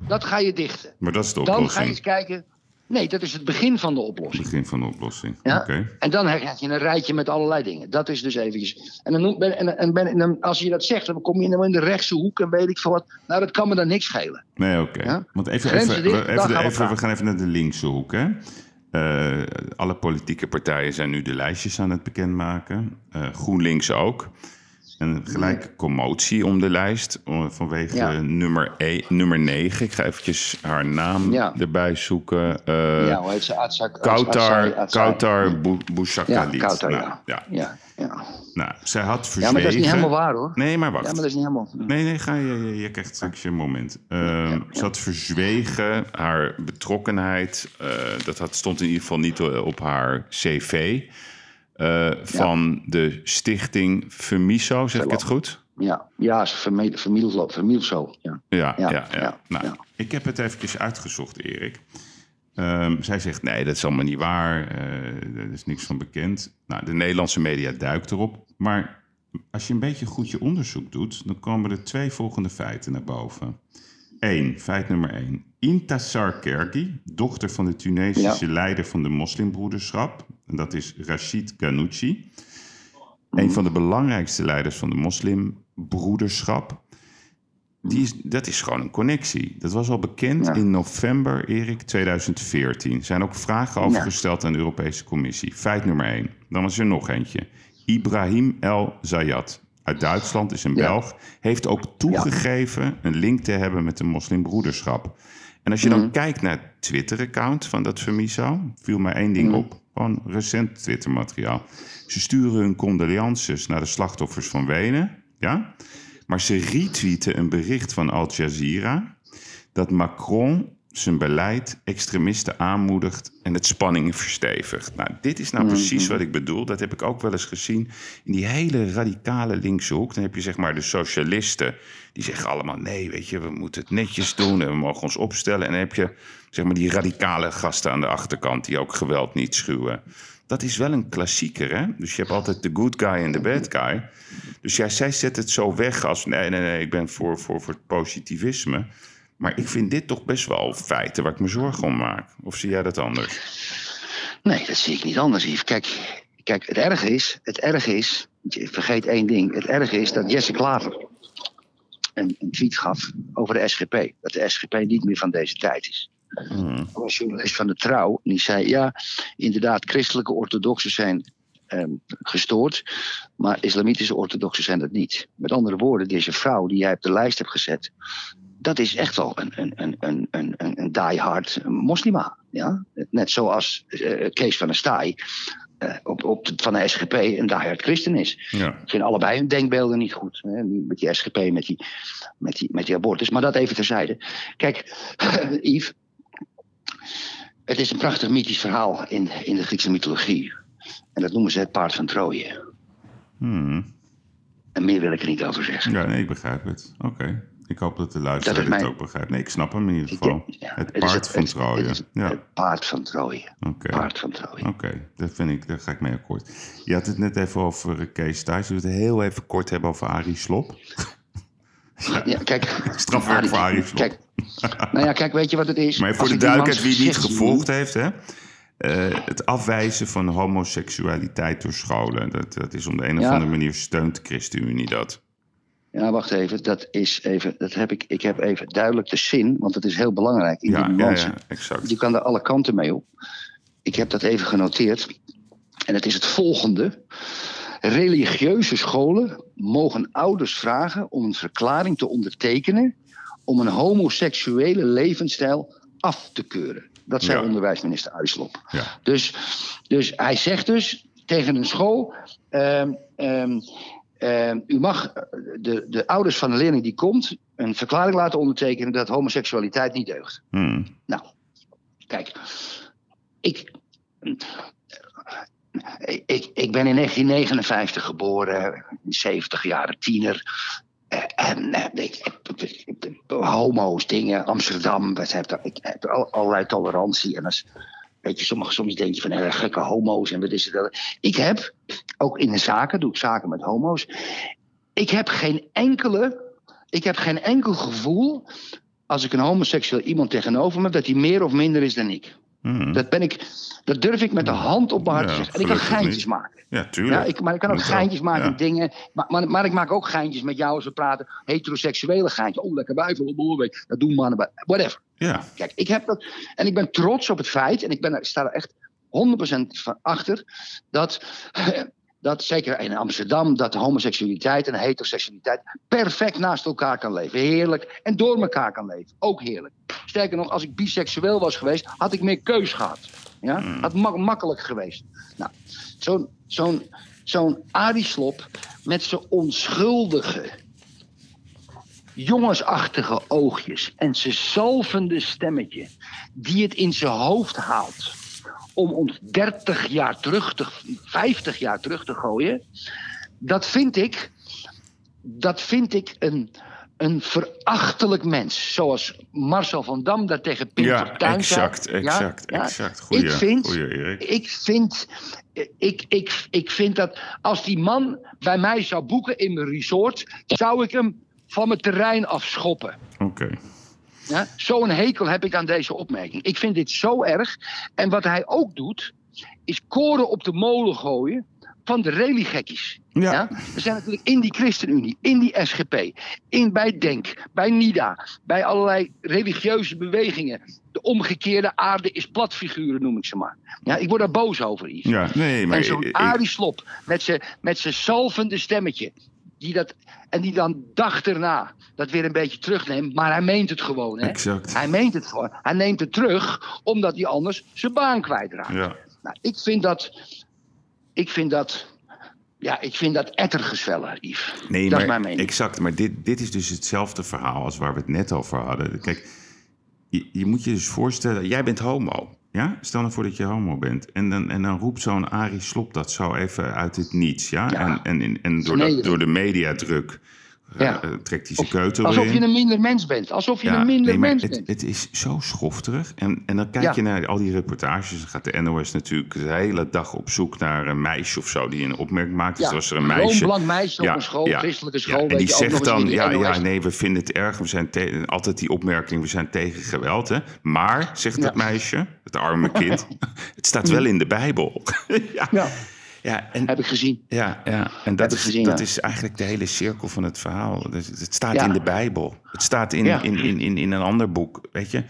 Dat ga je dichten. Maar dat is de Dan ga je oplossing. eens kijken. Nee, dat is het begin van de Het oplossing. begin van de oplossing. Ja. Oké. En dan heb je een rijtje met allerlei dingen. Dat is dus eventjes. En, dan, ben- en, en, ben- en dan, als je dat zegt, dan kom je in de rechtse hoek en weet ik veel wat. Nou, dat kan me dan niks schelen. Nee, oké. Ja? Want even, even, dicht, even, gaan we even, we praten. gaan even naar de linkse hoek. Hè? Eh, alle politieke partijen zijn nu de lijstjes aan het bekendmaken. Eh GroenLinks ook. En gelijk commotie om de lijst vanwege Ja. nummer, e, nummer 9. Ik ga eventjes haar naam Ja. erbij zoeken. Eh ja, hoe heet ze? Atsak, Kautar. Kautar Bou- Bouchakali. Ja, Kautar, Nou, ja. ja. Ja. Nou, zij had verzwegen... Ja, maar dat is niet helemaal waar hoor. Nee, maar wacht. Ja, maar dat is niet helemaal... Nee, nee, ga je, je, je krijgt straks je moment. Ehm, Ze had verzwegen haar betrokkenheid. eh, dat had, stond in ieder geval niet op haar cv. Eh, van de stichting Femiso, zeg ik het goed? Ja, ja zo. Ja. Ja, ja, Ja, nou. Ik heb het eventjes uitgezocht, Erik. Ehm, zij zegt, nee, dat is allemaal niet waar. eh er is niks van bekend. Nou, de Nederlandse media duikt erop. Maar als je een beetje goed je onderzoek doet... dan komen er twee volgende feiten naar boven. Eén, feit nummer één. Intasar Kerki, dochter van de Tunesische leider van de moslimbroederschap... en dat is Rashid Ghanouchi... een van de belangrijkste leiders van de moslimbroederschap... Die is, dat is gewoon een connectie. Dat was al bekend Ja. in november, Erik, 2014. Er zijn ook vragen over Ja. gesteld aan de Europese Commissie. Feit nummer één. Dan was er nog eentje. Ibrahim El Zayat uit Duitsland, is een. Belg... heeft ook toegegeven een link te hebben met de moslimbroederschap. En als je Mhm. dan kijkt naar het Twitter-account van dat Femiso... viel mij één ding Mhm. op. Gewoon recent Twitter-materiaal. Ze sturen hun condolences naar de slachtoffers van Wenen... Ja? Maar ze retweeten een bericht van Al Jazeera dat Macron zijn beleid extremisten aanmoedigt en het spanningen verstevigt. Nou, dit is nou precies wat ik bedoel. Dat heb ik ook wel eens gezien in die hele radicale linkse hoek. Dan heb je zeg maar de socialisten die zeggen allemaal nee, weet je, we moeten het netjes doen en we mogen ons opstellen. En dan heb je zeg maar die radicale gasten aan de achterkant die ook geweld niet schuwen. Dat is wel een klassieker, hè? Dus je hebt altijd de good guy en de bad guy. Dus ja, zij zet het zo weg als... nee, nee, nee, ik ben voor, voor, voor het positivisme. Maar ik vind dit toch best wel feiten waar ik me zorgen om maak. Of zie jij dat anders? Nee, dat zie ik niet anders, Yves. Kijk, kijk het erge is, het erge is, vergeet één ding. Het erge is dat Jesse Klaver een, een tweet gaf over de SGP. Dat de SGP niet meer van deze tijd is. Hmm. Er was een journalist van de Trouw en die zei: Ja, inderdaad, christelijke orthodoxen zijn ehm, gestoord, maar islamitische orthodoxen zijn dat niet. Met andere woorden, deze vrouw die jij op de lijst hebt gezet, dat is echt wel een, een, een, een, een, diehard moslima. Ja? Net zoals eh, Kees van der Staaij eh, op, op de, van de SGP een diehard christen is. Ja. Ik vind allebei hun denkbeelden niet goed. Hè? Met die SGP, met die, met, die, met die abortus. Maar dat even terzijde. Kijk, Yves. Het is een prachtig mythisch verhaal in, in de Griekse mythologie. En dat noemen ze het paard van Troje. Hmm. En meer wil ik er niet over zeggen. ja, nee, ik begrijp het. Oké. Ik hoop dat de luisteraar is dit mijn- ook begrijpt. Nee, ik snap hem in ieder geval. denk- ja, het paard van Troje. het Ja, Het paard van Troje. oké. Paard van Troje. Oké, dat vind ik, daar ga ik mee akkoord. Je had het net even over eh, Kees Thijs. We het heel even kort hebben over Arie Slop? Ja, kijk. Strafwerk voor Arie Slob. Kijk, nou ja, kijk, weet je wat het is? Maar voor de duidelijkheid, wie het niet gevolgd heeft, hè? eh, het afwijzen van homoseksualiteit door scholen. Dat, dat is op de een of andere manier steunt de ChristenUnie dat. Ja, wacht even. Dat is even. Dat heb ik. Ik heb even duidelijk de zin, want het is heel belangrijk in Ja, die ja, nuance. ja, exact. Je kan er alle kanten mee op. Ik heb dat even genoteerd. En het is het volgende. Religieuze scholen mogen ouders vragen om een verklaring te ondertekenen om een homoseksuele levensstijl af te keuren. Dat zei Ja. onderwijsminister Uitslop. Ja. Dus, dus hij zegt dus tegen een school: ehm, ehm, ehm, u mag eh, de, de ouders van de leerling die komt een verklaring laten ondertekenen dat homoseksualiteit niet deugt. Hmm. Nou, kijk, ik, ik, ik ben in 1959 geboren, 70 jaar tiener. Eh, En eh, ik, ik- ik- ik- homo's, dingen, Amsterdam, wat heb, ik heb al- allerlei tolerantie. En als, weet je, sommige, soms denk je van hele gekke homo's en wat is het. Ik heb, ook in de zaken, doe ik zaken met homo's. Ik heb geen enkele, ik heb geen enkel gevoel als ik een homoseksueel iemand tegenover me, heb, dat hij meer of minder is dan ik. Hmm. Dat, ben ik, dat durf ik met de hand op mijn hart te zeggen. En ik kan geintjes niet. maken. Ja, tuurlijk. Ja, ik, maar ik kan ook geintjes maken ja. in dingen. Maar, maar, maar ik maak ook geintjes met jou als we praten. Heteroseksuele geintjes. Oh, lekker weet- Dat doen mannen bij. Whatever. Ja, Kijk, ik heb dat. En ik ben trots op het feit. En ik, ben, ik sta er echt 100% van achter. Dat, dat zeker in Amsterdam. Dat homoseksualiteit en heteroseksualiteit. perfect naast elkaar kan leven. Heerlijk. En door elkaar kan leven. Ook heerlijk. Sterker nog, als ik biseksueel was geweest. had ik meer keus gehad. Ja? Had mak- makkelijk geweest. Nou, zo'n. zo'n zo'n Arie Slop met zijn onschuldige, jongensachtige oogjes en zijn zalvende stemmetje, die het in zijn hoofd haalt om ons 30 jaar terug, te, 50 jaar terug te gooien, dat vind ik, dat vind ik een, een verachtelijk mens. Zoals Marcel van Dam daar tegen Pinter ja, Tuin exact, zei. exact, Ja, ja. exact. Goeie, ik vind, goeie, Erik. ik vind, ik, ik, ik vind dat als die man bij mij zou boeken in mijn resort, zou ik hem van mijn terrein afschoppen. Oké. Ja? Zo'n hekel heb ik aan deze opmerking. Ik vind dit zo erg. En wat hij ook doet, is koren op de molen gooien van de religiekkies. Ja. Ja? Er zijn natuurlijk in die ChristenUnie, in die SGP, in, bij DENK, bij NIDA, bij allerlei religieuze bewegingen. De omgekeerde aarde is platfiguren, noem ik ze maar. Ja, ik word daar boos over, Yves. Ja, nee, maar en zo'n ik- Arie Slop met zijn met zijn zalvende stemmetje. Die dat, en die dan dag erna dat weer een beetje terugneemt. Maar hij meent het gewoon. Hè? Exact. Hij meent het gewoon. Hij neemt het terug omdat hij anders zijn baan kwijtraakt. Ja. Nou, ik vind dat. Ik vind dat. Ja, ik vind dat ettergezwellen, Yves. Nee, dat is maar mijn mening. exact. Maar dit, dit is dus hetzelfde verhaal als waar we het net over hadden. Kijk, je, je moet je dus voorstellen, jij bent homo. Ja? Stel nou voor dat je homo bent. En dan, en dan roept zo'n Arie Slop dat zo even uit het niets. Ja? Ja. En, en, en, en door, dat, door de mediadruk Ja. eh, trekt hij zijn keutel Alsof je een minder mens bent. Alsof je een minder nee, mens het, bent. het is zo schofterig. En, en dan kijk Ja. je naar al die reportages. Dan gaat de NOS natuurlijk de hele dag op zoek naar een meisje of zo die een opmerking maakt. Dus was er een meisje. blank meisje op een school, christelijke school. en die zegt dan, ja, ja, nee, we vinden het erg. We zijn altijd die opmerking, we zijn tegen geweld. Hè? Maar, zegt het meisje, het arme kind, het staat wel in de Bijbel. ja. Ja, en, heb ik gezien. ja, ja, en dat, is, gezien, dat ja. is eigenlijk de hele cirkel van het verhaal. Dus het staat Ja. in de Bijbel. Het staat in, Ja. in, in, in, in een ander boek. Weet je,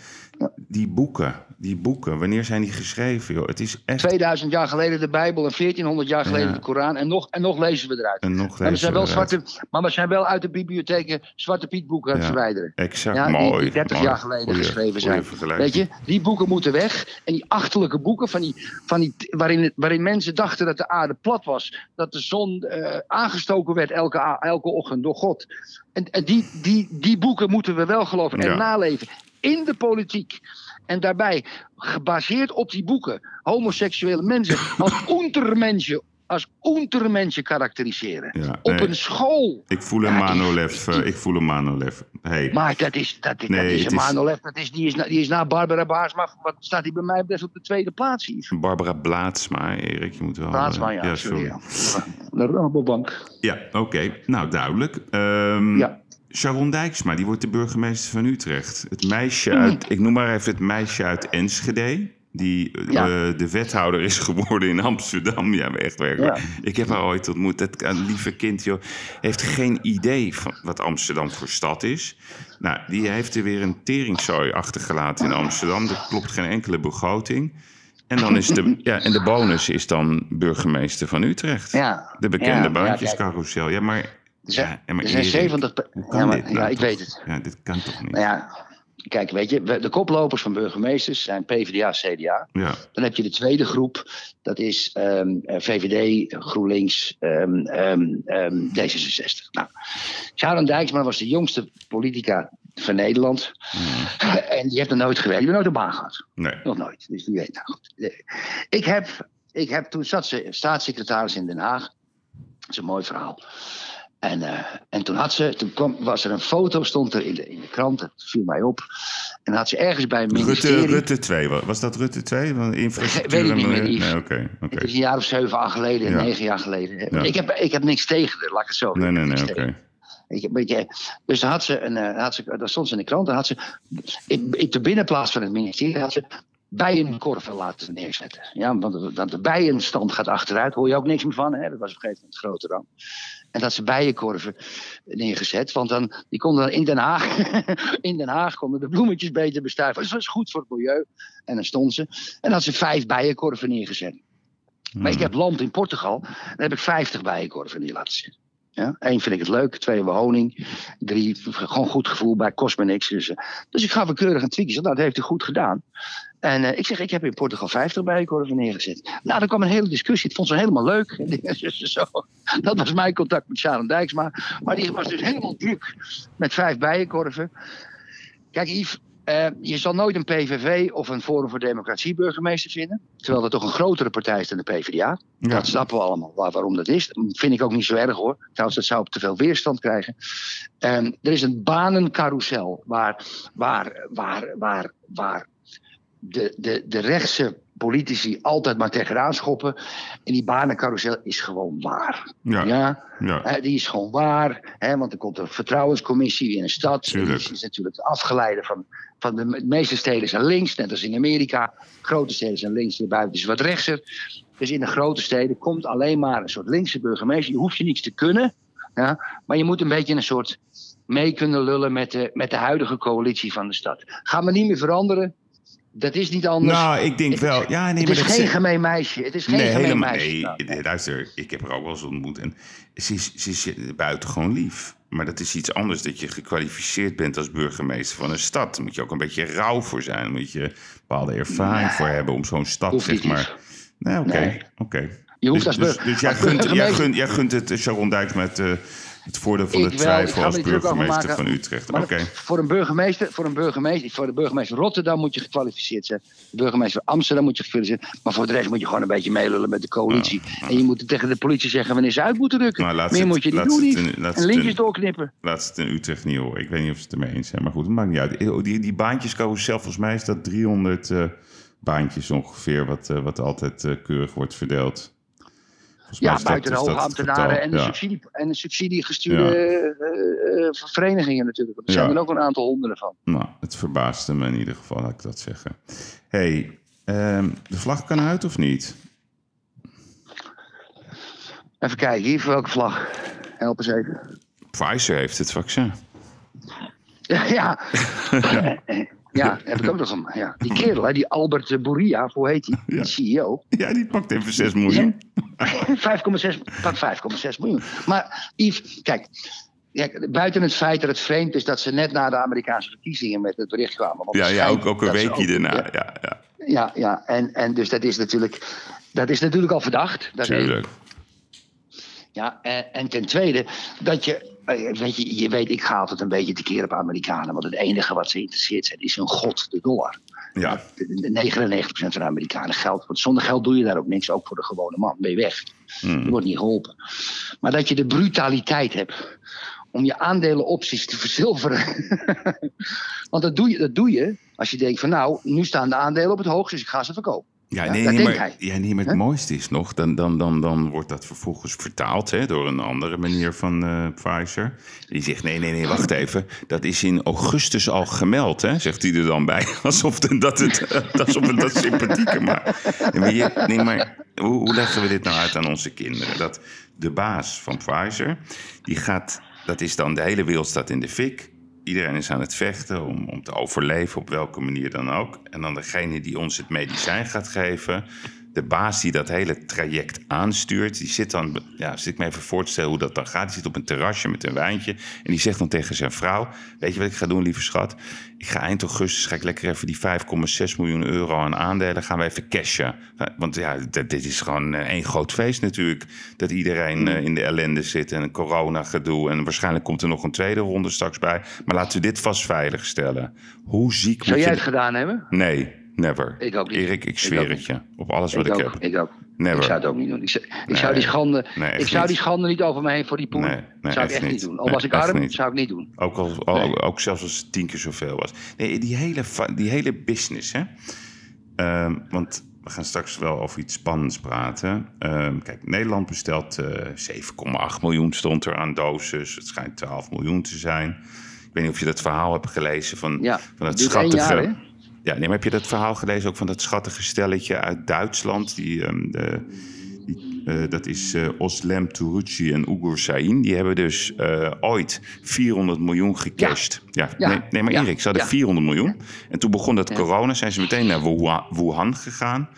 die boeken, die boeken, wanneer zijn die geschreven? Joh? Het is echt. 2000 jaar geleden de Bijbel en 1400 jaar geleden Ja. de Koran. En nog, en nog lezen we eruit. En nog Maar we, lezen zijn we wel zwarte, maar we zijn wel uit de bibliotheken Zwarte Piet boeken aan het Ja. verwijderen. Exact, Ja, mooi. die 30 mooi. jaar geleden Goeie- geschreven zijn. Weet je, die boeken moeten weg. En die achterlijke boeken van die, van die, waarin, waarin mensen dachten dat de aarde plat was. Dat de zon eh, aangestoken werd elke, elke ochtend door God. En, en die, die, die boeken moeten we wel geloven en naleven. In de politiek. En daarbij, gebaseerd op die boeken, homoseksuele mensen als untermensen, als untermensen karakteriseren. Ja, op een school. Ik voel een Ja, die- Manolev. eh, ik voel een Manolev. Hey. Maar dat is, dat, is- Nee, dat is een is- Manolev, dat is, die, is na, die is na Barbara Baarsma. Wat staat hij bij mij best op de tweede plaats? Barbara Blaatsma, Erik, je moet wel... Plaatsma, eh, ja, sorry. Ja. De Rabobank. Ja, oké. Nou, duidelijk. Ehm, Ja. Sharon Dijksma, die wordt de burgemeester van Utrecht. Het meisje uit, ik noem maar even het meisje uit Enschede. Die eh, de wethouder is geworden in Amsterdam. Ja, echt werkelijk. Ja. Ik heb haar ooit ontmoet. Dat een lieve kind, joh, heeft geen idee van wat Amsterdam voor stad is. Nou, die heeft er weer een teringzooi achtergelaten in Amsterdam. Er klopt geen enkele begroting. En, dan is de, ja, en de bonus is dan burgemeester van Utrecht. Ja. De bekende ja, baantjescarousel. Ja, maar... Er zijn, ja, maar er zijn Erik, 70... pe- hoe kan Ja, maar, dit nou ja, ik weet het. Ja, dit kan toch niet? Nou ja, kijk, weet je, de koplopers van burgemeesters zijn PvdA, CDA. Ja, Dan heb je de tweede groep, dat is ehm, eh, VVD, GroenLinks, ehm, ehm, ehm, D66. Nou, Sharon Dijksma was de jongste politica van Nederland. En die heeft nog nooit gewerkt, die heeft nooit een baan gehad. nee. Nog nooit. Dus die weet nou goed. Ik heb, ik heb toen zat ze staatssecretaris in Den Haag. Dat is een mooi verhaal. En, eh, en toen had ze, toen kwam, was er een foto, stond er in de, in de krant, dat viel mij op. En dan had ze ergens bij een ministerie. Rutte, Rutte 2, wa- was dat Rutte 2? Van infrastructuur Weet ik niet meer. Nee, oké. oké. Het is een jaar of zeven, acht geleden, Ja. negen jaar geleden. Ja. Ik, heb, ik heb niks tegen laat ik het zo Nee, nee, nee, oké. je, dus daar, had ze een, eh, had ze, daar stond ze in de krant. Daar had ze in, in de binnenplaats van het ministerie had ze bijenkorven laten neerzetten. Ja, want de, want de bijenstand gaat achteruit. Hoor je ook niks meer van. Hè? Dat was op een gegeven moment grote ramp. En dat ze bijenkorven neergezet. Want dan, die konden dan in Den Haag, in Den Haag konden de bloemetjes beter bestuiven. Dus dat was goed voor het milieu. En dan stond ze. En dan had ze vijf bijenkorven neergezet. Maar Hmm. ik heb land in Portugal. Daar heb ik 50 bijenkorven neer laten zetten. Ja, Eén vind ik het leuk, twee we honing. Drie, gewoon goed gevoel bij, kost me niks. Dus, eh, dus ik gaf een keurig een tweetje. Nou, dat heeft hij goed gedaan. En eh, ik zeg, ik heb in Portugal 50 bijenkorven neergezet. Nou, dan kwam een hele discussie. Het vond ze helemaal leuk. Zo. Dat was mijn contact met Sharon Dijksma. Maar die was dus helemaal druk met vijf bijenkorven. Kijk, Yves, eh, je zal nooit een PVV of een Forum voor Democratie burgemeester vinden. Terwijl dat toch een grotere partij is dan de PvdA. Ja. Dat snappen we allemaal waar- waarom dat is. Dat vind ik ook niet zo erg hoor. Trouwens, dat zou op te veel weerstand krijgen. Ehm, er is een banencarousel waar, waar, waar, waar, waar de, de, de rechtse politici altijd maar tegenaan schoppen. En die banencarousel is gewoon waar. Ja, ja? ja. Eh, die is gewoon waar, hè, want er komt een vertrouwenscommissie in een stad. Die is natuurlijk afgeleide van, van de, de meeste steden zijn links, net als in Amerika. Grote steden zijn links, de buiten is wat rechtser. Dus in de grote steden komt alleen maar een soort linkse burgemeester. Je hoeft je niets te kunnen, ja, maar je moet een beetje een soort mee kunnen lullen met de, met de huidige coalitie van de stad. Gaat maar niet meer veranderen. Dat is niet anders. Nou, ik denk Het wel. Ja, nee, het maar is dat geen gemeen meisje. Het is geen Nee, gemeen helemaal meisje. nee. Nou, Luister, ik heb haar ook wel eens ontmoet. En ze is, ze is buitengewoon lief. Maar dat is iets anders dat je gekwalificeerd bent als burgemeester van een stad. Daar moet je ook een beetje rauw voor zijn. Daar moet je bepaalde ervaring voor hebben om zo'n stad, zeg maar. Nee, oké. Oké. Je hoeft dus, als dus, dus jij, gunt, jij, burgemeester- gunt, jij gunt het eh, Sharon Dijks met eh, het voordeel van Ik de wel, ik twijfel ga als niet burgemeester van Utrecht. Oké. voor, een burgemeester, voor, een burgemeester, voor de burgemeester Rotterdam moet je gekwalificeerd zijn. De burgemeester van Amsterdam moet je gekwalificeerd zijn. Maar voor de rest moet je gewoon een beetje meelullen met de coalitie. En je moet tegen de politie zeggen wanneer ze uit moeten rukken. Maar laat Meer het- moet je niet doen. in- laat En in- doorknippen. Laat ze het in Utrecht niet horen. Ik weet niet of ze het ermee eens zijn. Maar goed, het maakt niet uit. Oh, Die, die baantjescarousel, volgens mij is dat 300 eh, baantjes ongeveer... wat, eh, wat altijd eh, keurig wordt verdeeld. Ja, buiten de is dat hoge het ambtenaren getal. en de, Ja. subsidie, en de subsidiegestuurde Ja. eh, eh, verenigingen natuurlijk. Er zijn er ook een aantal honderden van. Nou, het verbaasde me in ieder geval, laat ik dat zeggen. hey, ehm, de vlag kan uit of niet? Even kijken, hier voor welke vlag? Help eens even. Pfizer heeft het vaccin. Ja, ja, heb ik ook nog een. Ja. Die kerel, hè, die Albert Bourria, hoe heet die? Ja. Die CEO. Ja, die pakt even 6 miljoen. 5,6 pak 5,6 miljoen. Maar Yves, kijk, buiten het feit dat het vreemd is dat ze net na de Amerikaanse verkiezingen met het bericht kwamen. want Ja, ja ook, ook een weekje daarna. Ja, Ja, ja, ja, ja. En, en dus dat is natuurlijk, dat is natuurlijk al verdacht. Dat tuurlijk. Ja, en, en ten tweede, dat je, weet je, je weet, ik ga altijd een beetje tekeer op Amerikanen, want het enige wat ze interesseert zijn is hun god, de dollar. Ja, De- de 99% van de Amerikanen geld. Want zonder geld doe je daar ook niks, ook voor de gewone man. Ben je weg. Je Hmm. wordt niet geholpen. Maar dat je de brutaliteit hebt om je aandelenopties te verzilveren. Want dat doe, je, dat doe je als je denkt van nou, nu staan de aandelen op het hoogst, dus ik ga ze verkopen. Ja, Ja, nee, nee, maar, ja, nee, maar het mooiste is nog, dan, dan, dan, dan wordt dat vervolgens vertaald hè, door een andere manier van eh, Pfizer. Die zegt, nee, nee, nee, wacht even. Dat is in augustus al gemeld, hè, zegt hij er dan bij. Alsof het, dat het alsof het dat sympathieker maakt. Nee, nee, maar hoe, hoe leggen we dit nou uit aan onze kinderen? Dat de baas van Pfizer, die gaat, dat is dan de hele wereld staat in de fik. Iedereen is aan het vechten om, om te overleven, op welke manier dan ook. En dan degene die ons het medicijn gaat geven, de baas die dat hele traject aanstuurt, die zit dan, ja, zit ik me even voor te stellen hoe dat dan gaat. Die zit op een terrasje met een wijntje en die zegt dan tegen zijn vrouw: Weet je wat ik ga doen, lieve schat? Ik ga eind augustus ga ik lekker even die 5,6 miljoen euro aan aandelen gaan we even cashen. Want ja, dit dit is gewoon eh, één groot feest natuurlijk. Dat iedereen eh, in de ellende zit en een corona gedoe. En waarschijnlijk komt er nog een tweede ronde straks bij. Maar laten we dit vast veilig stellen. Hoe ziek Zou moet jij je... het gedaan hebben? Nee, never. Ik ook niet. Erik, ik zweer het je. Op alles wat ik, ik, heb. ik ook. Never. Ik zou het ook niet doen. Ik zou, ik Nee. zou die schande, Nee, ik zou die niet. schande niet over me heen voor die poen. Nee, nee, zou ik echt niet niet. doen. Al was ik arm, niet. zou ik niet doen. Ook, al, ook zelfs als het tien keer zoveel was. Nee, die hele, die hele business, hè. Ehm, want we gaan straks wel over iets spannends praten. Ehm, kijk, Nederland bestelt eh 7,8 miljoen stond er aan doses. Het schijnt 12 miljoen te zijn. Ik weet niet of je dat verhaal hebt gelezen van, Ja, van het schattige... jaar? Ja, nee, maar heb je dat verhaal gelezen ook van dat schattige stelletje uit Duitsland? Die, ehm, de, die, eh, dat is eh, Oslem Turucci en Ugur Sain. Die hebben dus eh, ooit 400 miljoen gecashed. Ja, Ja. Nee, nee, maar Ja. Erik, ze hadden Ja. 400 miljoen. En toen begon dat corona, zijn ze meteen naar Wuhan, gegaan.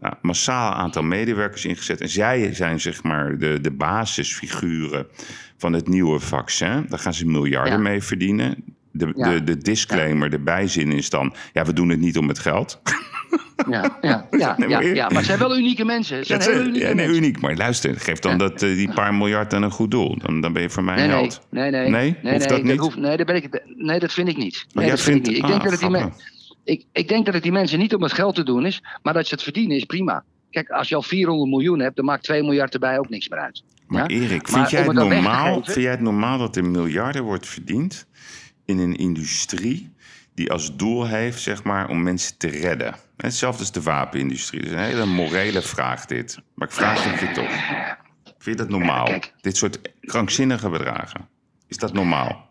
Nou, massaal aantal medewerkers ingezet. En zij zijn zeg maar de, de basisfiguren van het nieuwe vaccin. Daar gaan ze miljarden Ja. mee verdienen. De, Ja. de, de disclaimer, de bijzin is dan... ja, we doen het niet om het geld. Ja, ja, ja, ja, maar- ja, maar het zijn wel unieke mensen. Het zijn Dat hele is- unieke ja, nee, mensen. uniek. Maar luister, geef dan dat, eh, die paar miljard aan een goed doel. Dan, dan ben je voor mij Nee, nee, held. nee, nee, Nee? nee, Hoeft dat niet? hoeft- nee, daar ben ik, het- nee, dat vind ik niet. Maar Nee, dat vind vindt... ik niet. Ik denk ah, dat het die ik, ik denk dat het die mensen niet om het geld te doen is, maar dat ze het verdienen is prima. Kijk, als je al 400 miljoen hebt, dan maakt 2 miljard erbij ook niks meer uit. Maar? Erik, vind Maar jij, het normaal, vind jij het normaal dat er miljarden wordt verdiend in een industrie die als doel heeft, zeg maar, om mensen te redden? Hetzelfde als de wapenindustrie. Dat is een hele morele vraag dit. Maar ik vraag het je toch. Vind je dat normaal? Dit soort krankzinnige bedragen. Is dat normaal?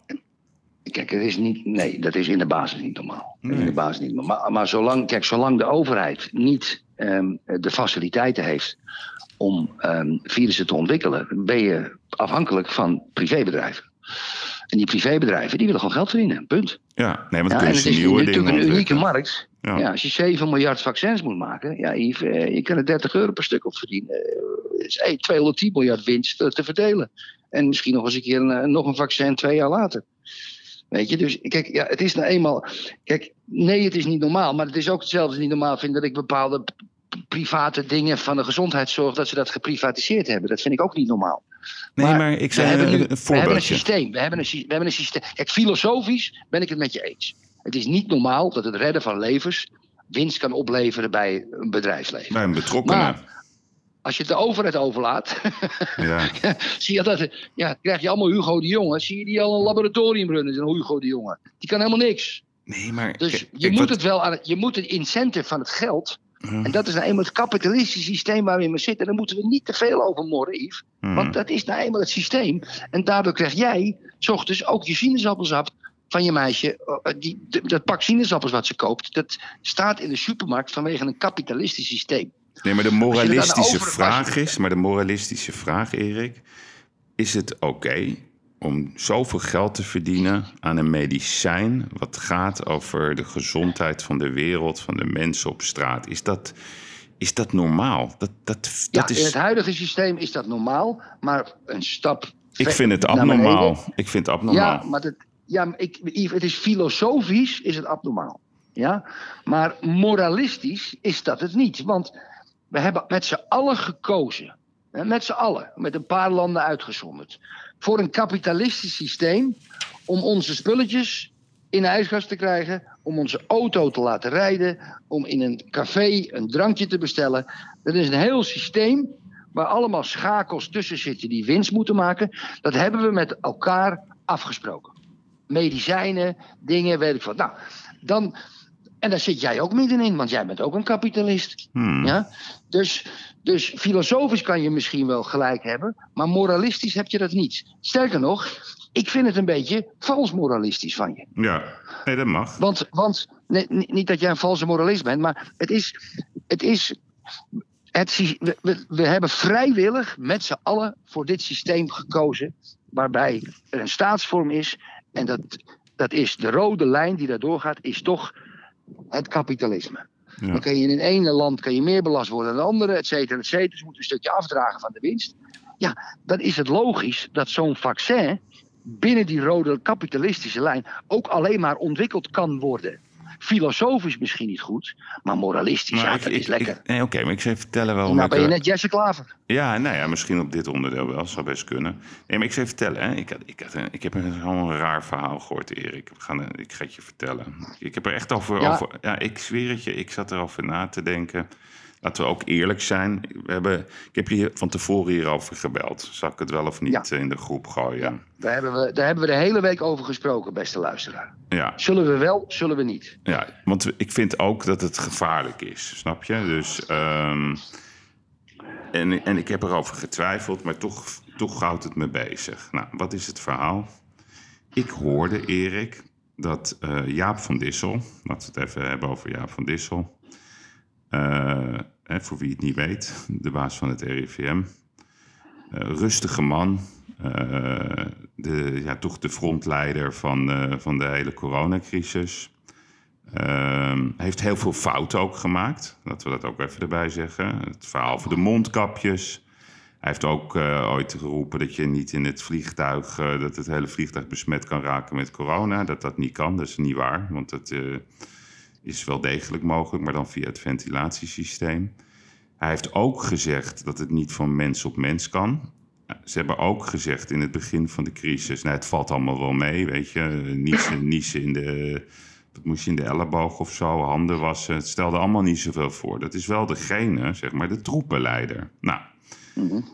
Kijk, het is niet, nee, dat is in de basis niet normaal. Nee. In de basis niet normaal. Maar, maar zolang, kijk, zolang de overheid niet ehm, de faciliteiten heeft om ehm, virussen te ontwikkelen, ben je afhankelijk van privébedrijven. En die privébedrijven die willen gewoon geld verdienen. Punt. Ja, nee, want Ja, het is nieuwe natuurlijk een unieke markt. Ja. Ja. als je 7 miljard vaccins moet maken, ja, Yves, eh, je kan er 30 euro per stuk op verdienen. Eh, Het is eh, 210 miljard winst te, te verdelen. En misschien nog eens een keer een, eh, nog een vaccin twee jaar later. Weet je, dus kijk, ja, het is nou eenmaal. Kijk, nee, het is niet normaal. Maar het is ook hetzelfde als niet normaal vind dat ik bepaalde private dingen van de gezondheidszorg, dat ze dat geprivatiseerd hebben. Dat vind ik ook niet normaal. Nee, Maar maar ik we zei hebben een, nu een we hebben een voorbeeldje. systeem. We hebben een, we hebben een systeem. Kijk, filosofisch ben ik het met je eens. Het is niet normaal dat het redden van levens winst kan opleveren bij een bedrijfsleven. Bij een betrokkenen. Maar- Als je het de overheid overlaat, Ja. zie je dat. Ja, krijg je allemaal Hugo de Jonge. Zie je die al een laboratorium runnen, een Hugo de Jonge. Die kan helemaal niks. Nee, maar... Dus kijk, je kijk, moet wat- het wel aan je moet het incentive van het geld. En dat is nou eenmaal het kapitalistische systeem waar we in zitten. Daar moeten we niet te veel over morren, Yves. hm. Want dat is nou eenmaal het systeem. En daardoor krijg jij, s ochtends, ook je sinaasappelsap van je meisje. eh, Die, d- dat pak sinaasappels wat ze koopt, dat staat in de supermarkt vanwege een kapitalistisch systeem. Nee, maar de moralistische vraag is, maar de moralistische vraag, Erik, is het oké om zoveel geld te verdienen aan een medicijn wat gaat over de gezondheid van de wereld, van de mensen op straat? Is dat, is dat normaal? Dat, dat, Ja, dat in is, het huidige systeem is dat normaal, maar een stap. ik vind het abnormaal. Ik vind het abnormaal. Ja, maar dat, ja, maar ik, het is filosofisch is het abnormaal. Ja? Maar moralistisch is dat het niet. Want we hebben met z'n allen gekozen. Met z'n allen, met een paar landen uitgezonderd. Voor een kapitalistisch systeem om onze spulletjes in de te krijgen. Om onze auto te laten rijden. Om in een café een drankje te bestellen. Dat is een heel systeem waar allemaal schakels tussen zitten die winst moeten maken. Dat hebben we met elkaar afgesproken. Medicijnen, dingen, weet ik wat. Nou, dan, en daar zit jij ook middenin, want jij bent ook een kapitalist. Hmm. Ja? Dus, dus filosofisch kan je misschien wel gelijk hebben, maar moralistisch heb je dat niet. Sterker nog, ik vind het een beetje vals moralistisch van je. Ja, nee, dat mag. Want, want nee, niet dat jij een valse moralist bent, maar het is. Het is het, we hebben vrijwillig met z'n allen voor dit systeem gekozen. Waarbij er een staatsvorm is. En dat, dat is de rode lijn die daardoor gaat, is toch het kapitalisme. Ja. Dan kan je in het ene land kan je meer belast worden dan het andere, et cetera, et cetera. Dus je moet een stukje afdragen van de winst. Ja, dan is het logisch dat zo'n vaccin binnen die rode kapitalistische lijn ook alleen maar ontwikkeld kan worden. Filosofisch misschien niet goed, maar moralistisch, ja, ik, dat ik- is lekker. ik- nee, Oké, maar ik even vertellen waarom nou ben je net Jesse Klaver. Ja, nou ja, misschien op dit onderdeel wel. zou best kunnen. Nee, maar ik je vertellen. Hè. Ik, had, ik, had, een- ik heb een, een raar verhaal gehoord, Erik. We gaan, een- ik ga het je vertellen. Ik heb er echt over... Ja. over ja, ik zweer het je. Ik zat erover na te denken. Laten we ook eerlijk zijn. We hebben, ik heb je van tevoren hierover gebeld. Zal ik het wel of niet Ja. in de groep gooien? Daar hebben, we, daar hebben we de hele week over gesproken, beste luisteraar. Ja. Zullen we wel, zullen we niet? Ja, want ik vind ook dat het gevaarlijk is, snap je? Dus, ehm, en, en ik heb erover getwijfeld, maar toch, toch houdt het me bezig. Nou, wat is het verhaal? Ik hoorde, Erik, dat eh, Jaap van Dissel... laten we het even hebben over Jaap van Dissel... eh, voor wie het niet weet, de baas van het RIVM... eh, rustige man, eh, de, ja, toch de frontleider van, van de hele coronacrisis... Ehm, heeft heel veel fouten ook gemaakt. Laten we dat ook even erbij zeggen. Het verhaal over de mondkapjes. Hij heeft ook uh, ooit geroepen dat je niet in het vliegtuig, uh, dat het hele vliegtuig besmet kan raken met corona. Dat dat niet kan, dat is niet waar. Want het uh, is wel degelijk mogelijk, maar dan via het ventilatiesysteem. Hij heeft ook gezegd dat het niet van mens op mens kan. Ze hebben ook gezegd in het begin van de crisis, nou, het valt allemaal wel mee, weet je. Niezen, niezen in de, wat moest je in de elleboog of zo, handen wassen. Het stelde allemaal niet zoveel voor. Dat is wel degene, zeg maar, de troepenleider. Nou, mm-hmm.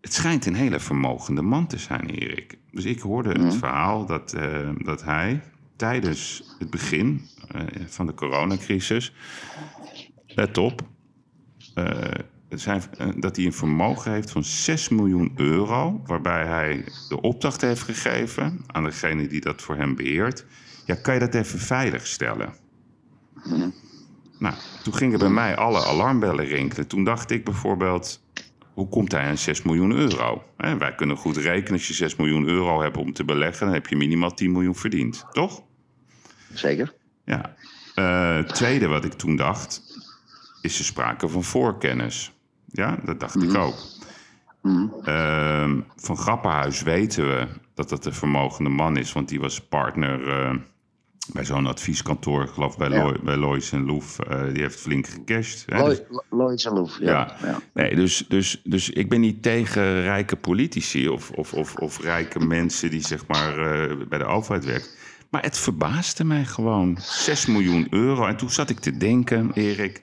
het schijnt een hele vermogende man te zijn, Erik. Dus ik hoorde het mm-hmm. verhaal dat, uh, dat hij tijdens het begin uh, van de coronacrisis, let op, uh, zijn, dat hij een vermogen heeft van 6 miljoen euro, waarbij hij de opdracht heeft gegeven aan degene die dat voor hem beheert. Ja, kan je dat even veiligstellen? Nou, toen gingen bij mij alle alarmbellen rinkelen. Toen dacht ik bijvoorbeeld, hoe komt hij aan 6 miljoen euro? wij kunnen goed rekenen, als je 6 miljoen euro hebt om te beleggen, dan heb je minimaal 10 miljoen verdiend, toch? Zeker. Ja. Uh, tweede wat ik toen dacht, is er sprake van voorkennis. Ja, dat dacht ik ook. Mm. Uh, van Grappenhuis weten we dat dat een vermogende man is, want die was partner uh, bij zo'n advieskantoor, ik geloof bij, ja. Loy, bij Lois en Loef. Uh, die heeft flink gecashed. Lois, Lois en Loef, ja. ja. Nee, dus, dus, dus ik ben niet tegen rijke politici of, of, of, of rijke mensen die zeg maar uh, bij de overheid werken. Maar het verbaasde mij gewoon. 6 miljoen euro. En toen zat ik te denken, Erik,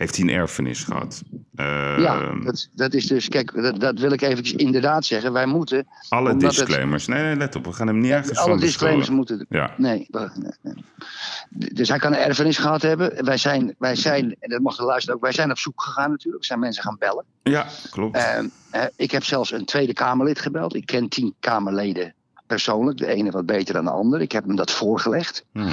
heeft hij een erfenis gehad? Uh, ja, dat, dat, is dus, kijk, dat, dat, wil ik eventjes inderdaad zeggen. Wij moeten. Alle disclaimers. Het, nee, nee, let op, we gaan hem niet ergens Alle disclaimers moeten. Ja. Nee, nee, nee, Dus hij kan een erfenis gehad hebben. Wij zijn, wij zijn, en dat mag de luisteren ook, wij zijn op zoek gegaan natuurlijk. We zijn mensen gaan bellen. Ja, klopt. Uh, ik heb zelfs een Tweede Kamerlid gebeld. Ik ken tien Kamerleden persoonlijk. De ene wat beter dan de ander. Ik heb hem dat voorgelegd. Mm.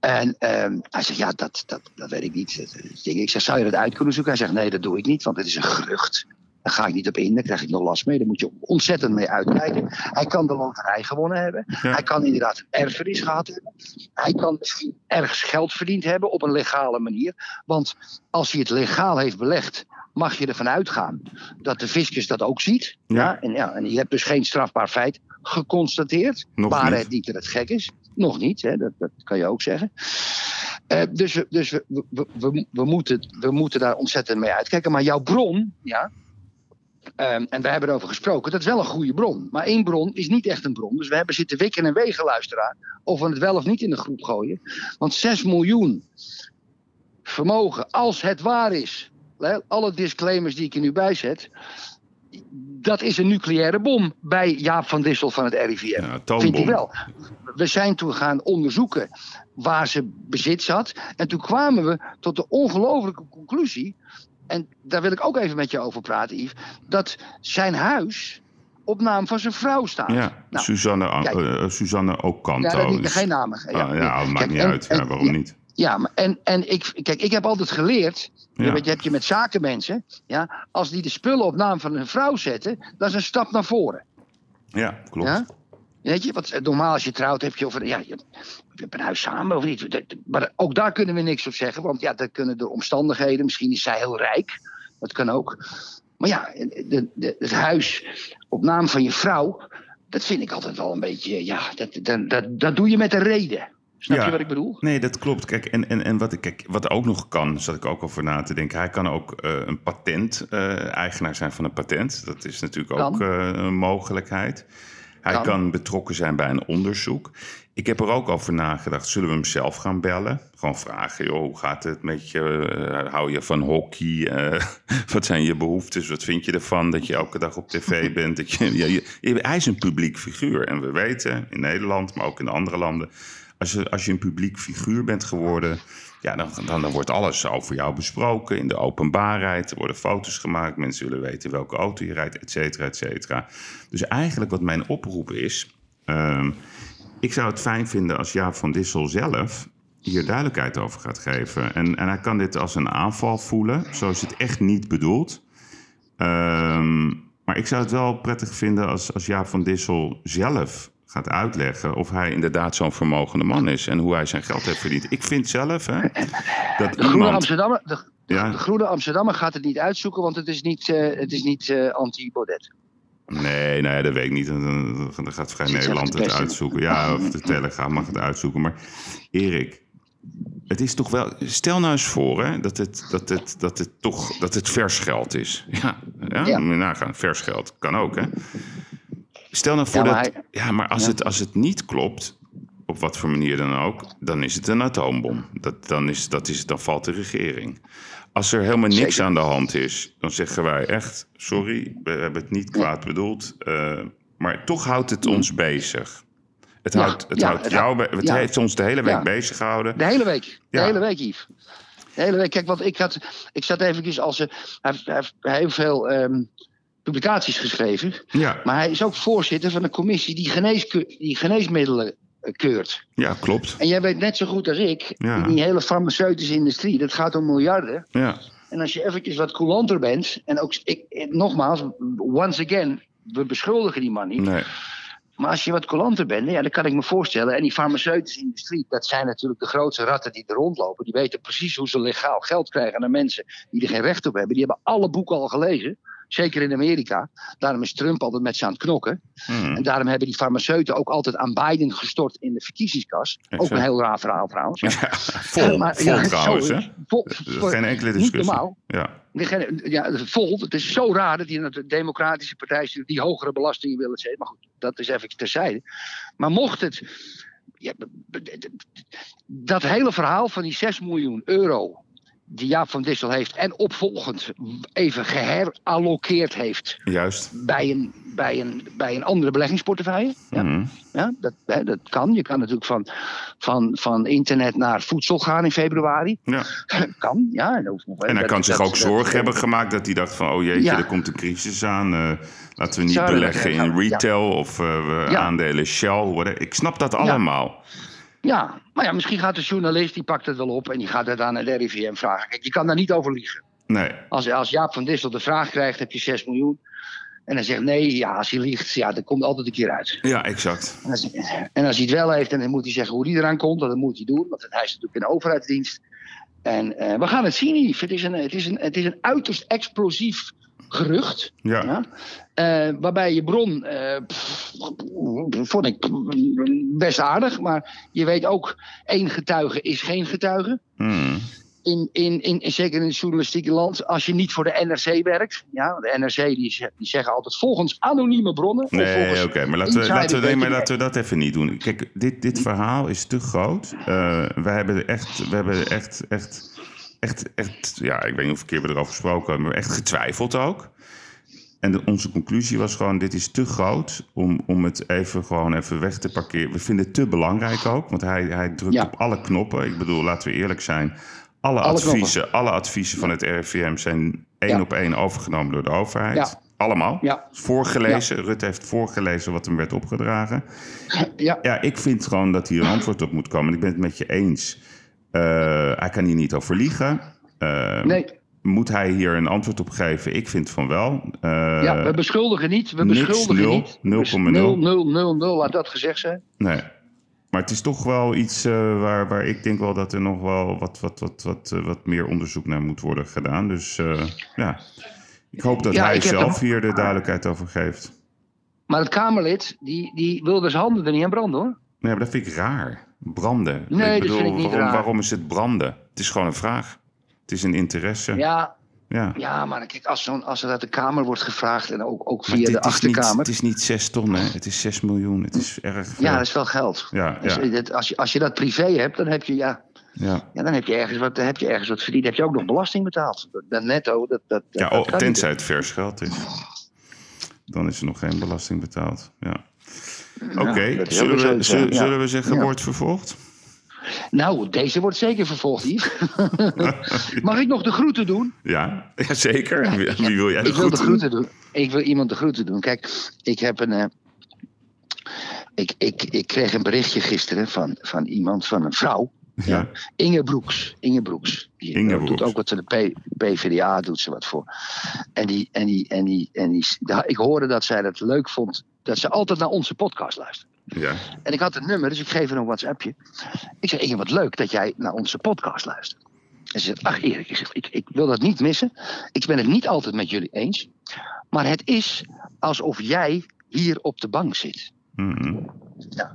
En uh, hij zegt, ja, dat, dat, dat weet ik niet. Ik zeg, zou je dat uit kunnen zoeken? Hij zegt, nee, dat doe ik niet, want het is een gerucht. Daar ga ik niet op in, daar krijg ik nog last mee. Daar moet je ontzettend mee uitkijken. Hij kan de loterij gewonnen hebben. Hij kan inderdaad een erfenis gehad hebben. Hij kan misschien ergens geld verdiend hebben op een legale manier. Want als hij het legaal heeft belegd, mag je ervan uitgaan dat de fiscus dat ook ziet. Ja. ja en, ja, en je hebt dus geen strafbaar feit geconstateerd. Nog waar niet. het niet dat het gek is. Nog niet, hè, dat, dat kan je ook zeggen. Uh, dus we, dus we, we, we, moeten, moeten daar ontzettend mee uitkijken. Maar jouw bron, ja, um, en we hebben erover gesproken, dat is wel een goede bron. Maar één bron is niet echt een bron. Dus we hebben zitten wikken en wegen, luisteraar, of we het wel of niet in de groep gooien. Want 6 miljoen vermogen, als het waar is, alle disclaimers die ik er nu bij zet, dat is een nucleaire bom bij Jaap van Dissel van het RIVM. Ja, Vindt hij wel. We zijn toen gaan onderzoeken waar ze bezit zat. En toen kwamen we tot de ongelofelijke conclusie. En daar wil ik ook even met je over praten, Yves. Dat zijn huis op naam van zijn vrouw staat. Ja, nou, Suzanne, uh, Suzanne Ocanto. Ja, geen namen. Ja, ah, ja, maakt kijk, niet en, uit. Ja, waarom niet? Ja, maar en, en ik, kijk, ik heb altijd geleerd. Ja. Je, heb je met zakenmensen. Ja, als die de spullen op naam van hun vrouw zetten, dat is een stap naar voren. Ja, klopt. Ja? Weet je, wat normaal als je trouwt heb je over. Ja, je, je hebt een huis samen of niet. Maar ook daar kunnen we niks op zeggen. Want ja, dat kunnen de omstandigheden. Misschien is zij heel rijk. Dat kan ook. Maar ja, de, de, het huis op naam van je vrouw. Dat vind ik altijd wel een beetje. Ja, dat, dat, dat, dat doe je met een reden. Snap ja, je wat ik bedoel? Nee, dat klopt. Kijk, en, en, en wat, ik, kijk, wat ook nog kan, zat ik ook over na te denken. Hij kan ook uh, een patent-eigenaar uh, zijn van een patent. Dat is natuurlijk ook uh, een mogelijkheid. Hij kan. kan. betrokken zijn bij een onderzoek. Ik heb er ook over nagedacht. Zullen we hem zelf gaan bellen? Gewoon vragen, joh, hoe gaat het met je? hou je van hockey? wat zijn je behoeftes? Wat vind je ervan dat je elke dag op tv bent? Dat je, ja, je, hij is een publiek figuur. En we weten in Nederland, maar ook in andere landen als je, als je een publiek figuur bent geworden, ja, dan, dan, wordt alles over jou besproken in de openbaarheid. Er worden foto's gemaakt, mensen willen weten welke auto je rijdt, et cetera, et cetera. Dus eigenlijk wat mijn oproep is, um, ik zou het fijn vinden als Jaap van Dissel zelf hier duidelijkheid over gaat geven. En, en hij kan dit als een aanval voelen, zoals het echt niet bedoeld. Um, maar ik zou het wel prettig vinden als, als Jaap van Dissel zelf gaat uitleggen of hij inderdaad zo'n vermogende man is en hoe hij zijn geld heeft verdiend. Ik vind zelf hè, dat De groene. Amsterdammer, de, Ja, de groene Amsterdammer gaat het niet uitzoeken, want het is niet, eh, het is niet eh, anti-Baudet. nee, nee, dat weet ik niet. Dan, gaat Vrij Nederland het uitzoeken. Ja, of de Telegraaf mag het uitzoeken. Maar Erik, het is toch wel. Stel nou eens voor hè, dat, het, dat, het, dat het toch dat het vers geld is. Ja, ja, Ja. moet je nagaan. Vers geld kan ook, hè? Stel nou voor Ja, dat. hij- Ja, maar als, Ja. Het, als het niet klopt, op wat voor manier dan ook, dan is het een atoombom. Dat, dan, is, dat is, dan valt de regering. Als er helemaal niks Zeker. aan de hand is, dan zeggen wij echt: sorry, we hebben het niet kwaad bedoeld. eh, maar toch houdt het ons bezig. Het Ja, houdt, het ja, houdt het jou, houdt- be- het ja. heeft ons de hele week bezig gehouden. De hele week. De hele week, Yves. De hele week. Kijk, want ik, had, ik zat eventjes als... eh, hij, heeft, hij heeft heel veel ehm, publicaties geschreven. Ja, Maar hij is ook voorzitter van een commissie die, die geneesmiddelen eh, keurt. ja, klopt. En jij weet net zo goed als ik, Ja. die hele farmaceutische industrie, dat gaat om miljarden. Ja, En als je eventjes wat coulanter bent, en ook, ik, eh, nogmaals, once again, we beschuldigen die man niet. nee. Maar als je wat coulanter bent, ja, dan kan ik me voorstellen. En die farmaceutische industrie, dat zijn natuurlijk de grootste ratten die er rondlopen. Die weten precies hoe ze legaal geld krijgen aan mensen die er geen recht op hebben. Die hebben alle boeken al gelezen. Zeker in Amerika. Daarom is Trump altijd met ze aan het knokken. Hmm. En daarom hebben die farmaceuten ook altijd aan Biden gestort in de verkiezingskas. Ook een heel raar verhaal trouwens. Ja, vol, Maar- vol ja, trouwens, zo- hè? vol- Geen enkele niet discussie. normaal. Ja, vol. Het is zo raar dat die de Democratische Partij stuurt die hogere belastingen willen zetten. Maar goed, dat is even terzijde. Maar mocht het. ja, dat hele verhaal van die 6 miljoen euro. Die Jaap van Dissel heeft. en opvolgend even geherallokeerd heeft. juist. bij een, bij een, bij een andere beleggingsportefeuille. Ja. Mhm. Ja, dat, hè, dat kan. Je kan natuurlijk van, van, van internet naar voedsel gaan in februari. Ja. kan, ja. En, ook- En hij dat- kan zich dat- ook zorgen hebben gemaakt dat hij dacht van... oh jeetje, Ja. er komt een crisis aan. eh, laten we niet beleggen in retail of eh, aandelen Shell. whatever. Ik snap dat allemaal. Ja, maar ja, misschien gaat de journalist, die pakt het wel op... en die gaat het aan het RIVM vragen. Kijk, je kan daar niet over liegen. Nee, Als, als Jaap van Dissel de vraag krijgt, heb je 6 miljoen... en hij zegt nee, ja, als hij liegt, ja, dat komt altijd een keer uit. ja, exact. En als, en als hij het wel heeft, dan moet hij zeggen hoe hij eraan komt. Dat moet hij doen, want hij is natuurlijk in de overheidsdienst. En eh, we gaan het zien, Yves. Het is een, het is een, het is een uiterst explosief gerucht. Ja, Ja? Eh, waarbij je bron, eh, pff, vond ik best aardig. Maar je weet ook, één getuige is geen getuige. Hmm. In, in, in, zeker in het journalistieke land. Als je niet voor de NRC werkt. Ja, de NRC die, die zeggen altijd volgens anonieme bronnen. Nee, oké, maar laten we, laten, we, maar laten we dat even niet doen. Kijk, dit, dit verhaal is te groot. Eh we hebben echt, we hebben echt, echt, echt, echt, ja, ik weet niet hoeveel keer we erover gesproken hebben, maar echt getwijfeld ook. En de- onze conclusie was gewoon, dit is te groot om, om het even gewoon even weg te parkeren. We vinden het te belangrijk ook, want hij, hij drukt Ja. op alle knoppen. Ik bedoel, laten we eerlijk zijn. Alle, Alle adviezen, alle adviezen van het RIVM zijn één Ja. op één overgenomen door de overheid. Ja. Allemaal. Ja. Voorgelezen. Rutte heeft voorgelezen wat hem werd opgedragen. Ja, Ja, ik vind gewoon dat hier een antwoord op moet komen. En ik ben het met je eens. Eh, hij kan hier niet over liegen. Eh, nee. Moet hij hier een antwoord op geven? Ik vind van wel. Eh, Ja, we beschuldigen niet. We niks, beschuldigen nul, niet. 0,0. 0, 0, 0, 0, laat dat gezegd zijn. Nee. Maar het is toch wel iets waar, waar ik denk wel dat er nog wel wat, wat, wat, wat, wat meer onderzoek naar moet worden gedaan. Dus ja, ik hoop dat Ja, hij zelf hem- hier de duidelijkheid over geeft. Maar het Kamerlid, die, die wil dus handen er niet aan branden hoor. Nee, maar dat vind ik raar. Branden. Nee, ik dat bedoel, vind ik niet waarom, raar. waarom is het branden? Het is gewoon een vraag. Het is een interesse. Ja. Ja, ja maar kijk, als, zo'n, als er uit de Kamer wordt gevraagd en ook, ook via de is niet, achterkamer. het is niet zes ton, hè? Het is zes miljoen. Het is erg veel. Ja, dat is wel geld. ja, Dus, ja, dat- als, je, als je dat privé hebt, dan heb je, ja, ja. ja, dan heb je, ergens wat, dan heb je ergens wat verdiend. Heb je ook nog belasting betaald. Dat netto, dat, dat, ja dat oh, tenzij het vers geld is. Dan is er nog geen belasting betaald. Ja. Oké, zullen, we, zullen, we zeggen wordt vervolgd? Nou, deze wordt zeker vervolgd, Yves. Mag ik nog de groeten doen? Ja, ja zeker. Wie, wil jij de ik wil de groeten doen? groeten. Ik wil iemand de groeten doen. Kijk, ik heb een. eh, ik, ik, ik kreeg een berichtje gisteren van, van iemand, van een vrouw. Ja. Inge Broeks. Inge Broeks. Die Inge doet ook wat voor de P, PvdA doet ze wat voor. En, die, en, die, en, die, en die, ik hoorde dat zij dat leuk vond. Dat ze altijd naar onze podcast luistert. Ja. En ik had het nummer, dus ik geef haar een WhatsAppje. Ik zeg, Inge, wat leuk dat jij naar onze podcast luistert. En ze zegt, ach Erik, ik, zeg, ik, ik wil dat niet missen. Ik ben het niet altijd met jullie eens. Maar het is alsof jij hier op de bank zit. Mhm. Ja,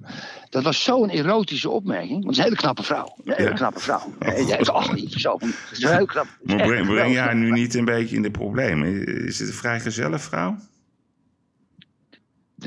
dat was zo'n erotische opmerking. Want het is een hele knappe vrouw. Een hele Ja. knappe vrouw. Jij- Ach, niet zo. Heel knap. Maar breng, breng jij haar nu niet een beetje in de problemen? Is het een vrij gezellig vrouw?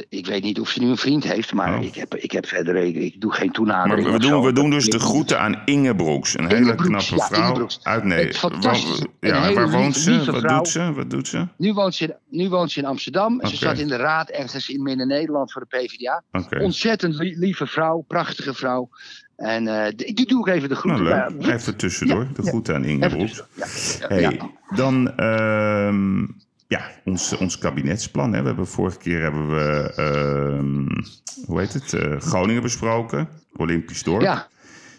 Ik weet niet of ze nu een vriend heeft, maar Oh. ik, heb, ik heb verder. Ik, ik doe geen Maar toenadering. we of doen, zo. we doen dus Ik- de groeten aan Inge Broeks. Een hele Broeks, knappe vrouw uit Nederland. een Ja, waar woont ze? Wat doet ze? Wat doet ze? Nu woont, ze in, nu woont ze in Amsterdam. En Ze zat in de raad ergens in Midden-Nederland voor de PvdA. Oké. Ontzettend li- lieve vrouw, prachtige vrouw. En eh, d- ik doe ook even de Nou, groeten. leuk. Ja, Even tussendoor. Ja, De groeten aan Inge Broeks. dan ehm, ja, ons, ons kabinetsplan. Hè. We hebben vorige keer hebben we, ehm, hoe heet het, eh, Groningen besproken. Olympisch dorp. Ja,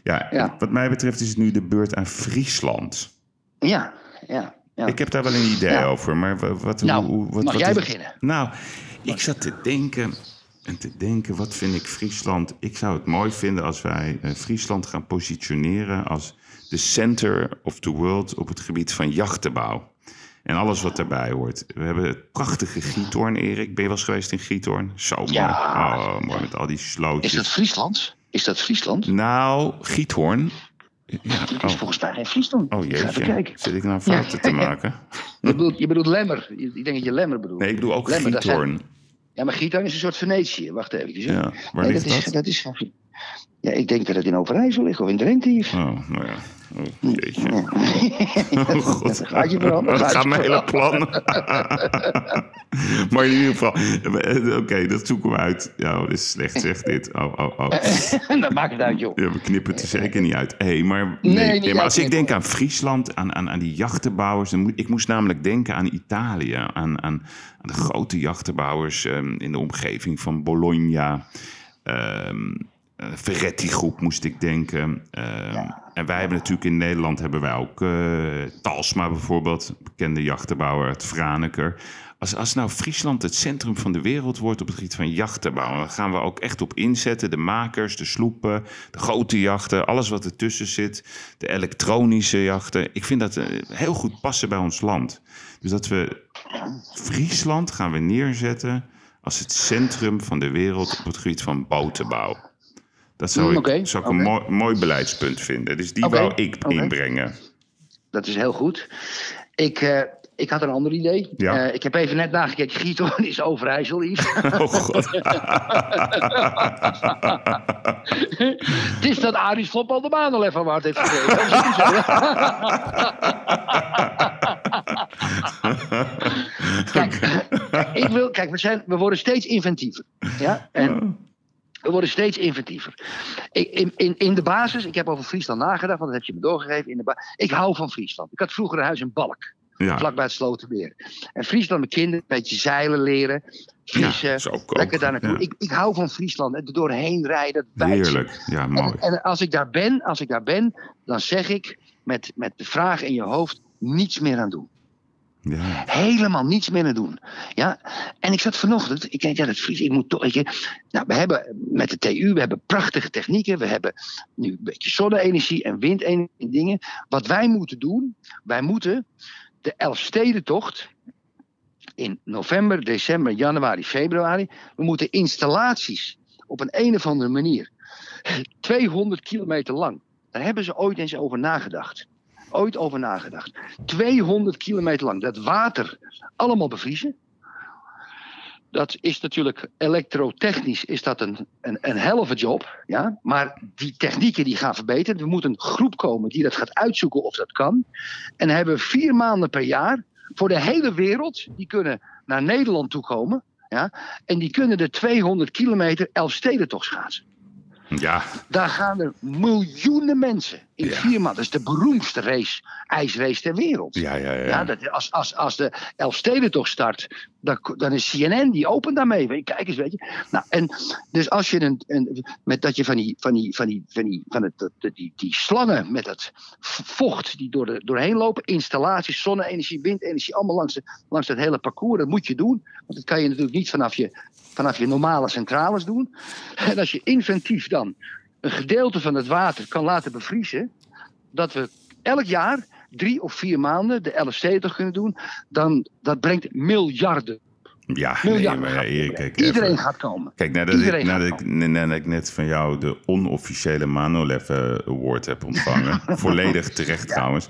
Ja, Ja. Wat mij betreft is het nu de beurt aan Friesland. ja, ja. ja. Ik heb daar wel een idee Ja. over, maar wa- wat, Nou, hoe, wat, mag wat jij beginnen? Nou, ik zat te denken en te denken, wat vind ik Friesland? Ik zou het mooi vinden als wij eh, Friesland gaan positioneren als de center of the world op het gebied van jachtenbouw. En alles wat daarbij hoort. We hebben het prachtige Giethoorn, Erik. Ben je wel eens geweest in Giethoorn? Zo mooi. Ja. Oh, mooi met al die Is slootjes. dat Friesland? Is dat Friesland? Nou, Giethoorn. Ja, Dat is oh, volgens mij geen Friesland. oh jeetje. kijken. Zit ik nou fouten te maken? Je bedoelt, je bedoelt Lemmer. Ik denk dat je Lemmer bedoelt. Nee, ik bedoel ook Lemmer, zijn- Giethoorn. Ja, maar Giethoorn is een soort Venetië. Wacht even. hè. Ja, waar Nee, ligt dat? Is, dat? is Ja, ik denk dat het in Overijssel ligt of in Drenthe. hier. Oh, nou ja. Oh, jeetje. Oh, Oh, god. Gaat je? Dat Gaat mijn hele plan. maar in ieder geval, eh, oké, dat zoeken we uit. Ja, dat is slecht, zeg dit. Oh, oh, oh. dat maakt het uit, joh. Ja, we knippen het er zeker niet uit. Hey, maar nee, Nee, maar als ik denk aan Friesland, aan, aan, aan die jachtenbouwers... Dan moet, ik moest namelijk denken aan Italië. Aan, aan, aan de grote jachtenbouwers ehm, in de omgeving van Bologna. ehm eh, Ferretti-groep moest ik denken. Ehm, En wij hebben natuurlijk in Nederland hebben wij ook eh, Talsma bijvoorbeeld. Bekende jachtenbouwer uit Franeker. Als, als nou Friesland het centrum van de wereld wordt op het gebied van jachtenbouw... dan gaan we ook echt op inzetten. De makers, de sloepen, de grote jachten, alles wat ertussen zit. De elektronische jachten. Ik vind dat eh, heel goed passen bij ons land. Dus dat we Friesland gaan we neerzetten als het centrum van de wereld op het gebied van botenbouw. Dat zou Mm, ik, zou ik een mooi, mooi beleidspunt vinden. Dus die Oké, wou ik inbrengen. Dat is heel goed. Ik, eh, ik had een ander idee. Ja. Eh, ik heb even net nagekeken. Giethoorn is Overijssel, Yves. Oh god. Het is dat Aris Flop al de baan al even waard heeft niet zo. kijk, ik wil, kijk we, zijn, we worden steeds inventiever. Ja? En we worden steeds inventiever. In, in, in de basis, ik heb over Friesland nagedacht, want dat heb je me doorgegeven. In de ik hou van Friesland. Ik had vroeger een huis in Balk, Ja, vlakbij het Slotermeer. En Friesland, mijn kinderen, een beetje zeilen leren. Vissen, Ja, lekker daar naartoe. Ja. Ik, ik hou van Friesland. En er doorheen rijden, heerlijk. Ja, mooi. En, en als ik daar ben, als ik daar ben, dan zeg ik met, met de vraag in je hoofd niets meer aan doen. Ja. Helemaal niets meer doen. Ja? En ik zat vanochtend, ik denk, ja, dat Fries, ik moet toch. nou, we hebben met de TU, we hebben prachtige technieken. We hebben nu een beetje zonne-energie en windenergie en dingen. Wat wij moeten doen, wij moeten de Elfstedentocht in november, december, januari, februari. We moeten installaties op een, een of andere manier 200 kilometer lang. Daar hebben ze ooit eens over nagedacht. Ooit over nagedacht. 200 kilometer lang. Dat water allemaal bevriezen. Dat is natuurlijk elektrotechnisch is dat een, een, een helve job. Ja? Maar die technieken die gaan verbeteren. Er moet een groep komen die dat gaat uitzoeken of dat kan. En hebben vier maanden per jaar voor de hele wereld. Die kunnen naar Nederland toe komen. Ja? En die kunnen de 200 kilometer Elfstedentocht schaatsen. ja, Daar gaan er miljoenen mensen In Ja. vier maanden. Dat is de beroemdste race, ijsrace ter wereld. Ja, ja, ja. Ja, dat, als, als, als de Elfstedentocht start, dan, dan is CNN die opent daarmee. Kijk eens, weet je. Nou, en dus als je een, een met dat je van die, van die, van die, van die, van het, die, die slangen met dat vocht die door de, doorheen lopen, installaties, zonne-energie, windenergie, allemaal langs, de, langs dat hele parcours, dat moet je doen. Want dat kan je natuurlijk niet vanaf je, vanaf je normale centrales doen. En als je inventief dan een gedeelte van het water kan laten bevriezen, dat we elk jaar drie of vier maanden de LST kunnen doen, dan dat brengt miljarden. Ja, nee, miljarden maar ja, kijk, Iedereen even. gaat komen. Kijk, nadat ik, nadat ik net van jou de onofficiële Manolev eh, Award heb ontvangen, volledig terecht trouwens.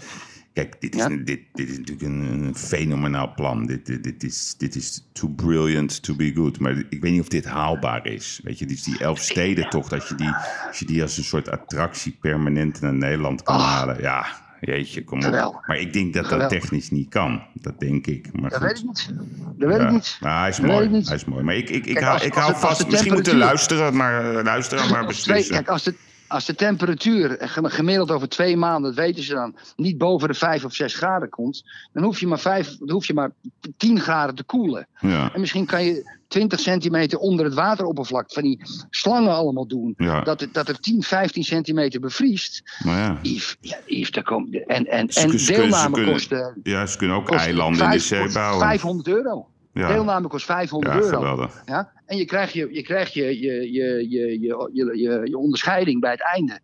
Kijk, dit is, Ja. dit, dit is natuurlijk een, een fenomenaal plan. Dit, dit, dit, is, dit is too brilliant to be good. Maar ik weet niet of dit haalbaar is. Weet je, dus die elf steden toch, dat je die, als je die als een soort attractie permanent naar Nederland kan Ach. halen. Ja, jeetje, kom op. Geweldig. Maar ik denk dat dat technisch niet kan. Dat denk ik. Maar Dat goed. weet ik niet. Dat weet Ja. ik niet. Nou, hij is Dat mooi. Hij is mooi. Maar ik, ik, ik Kijk, hou, als- ik als hou het- vast. Misschien moeten luisteren, maar eh, luisteren, maar beslissen. kijk, als de, als de temperatuur gem- gemiddeld over twee maanden, dat weten ze dan, niet boven de 5 of 6 graden komt, dan hoef je maar, 5, dan hoef je maar 10 graden te koelen. Ja, En misschien kan je 20 centimeter onder het wateroppervlak van die slangen allemaal doen. ja. Dat, het, dat er 10, 15 centimeter bevriest. maar ja. Yves, ja, Yves, daar komt, en, en, en deelnamekosten. ja, ze kunnen ook eilanden in de vijf- zee bouwen. 500 euro. Ja, Deelname kost 500 ja euro. geweldig. Ja? En je krijgt je, je, krijgt je, je, je, je, je, je, je, onderscheiding bij het einde.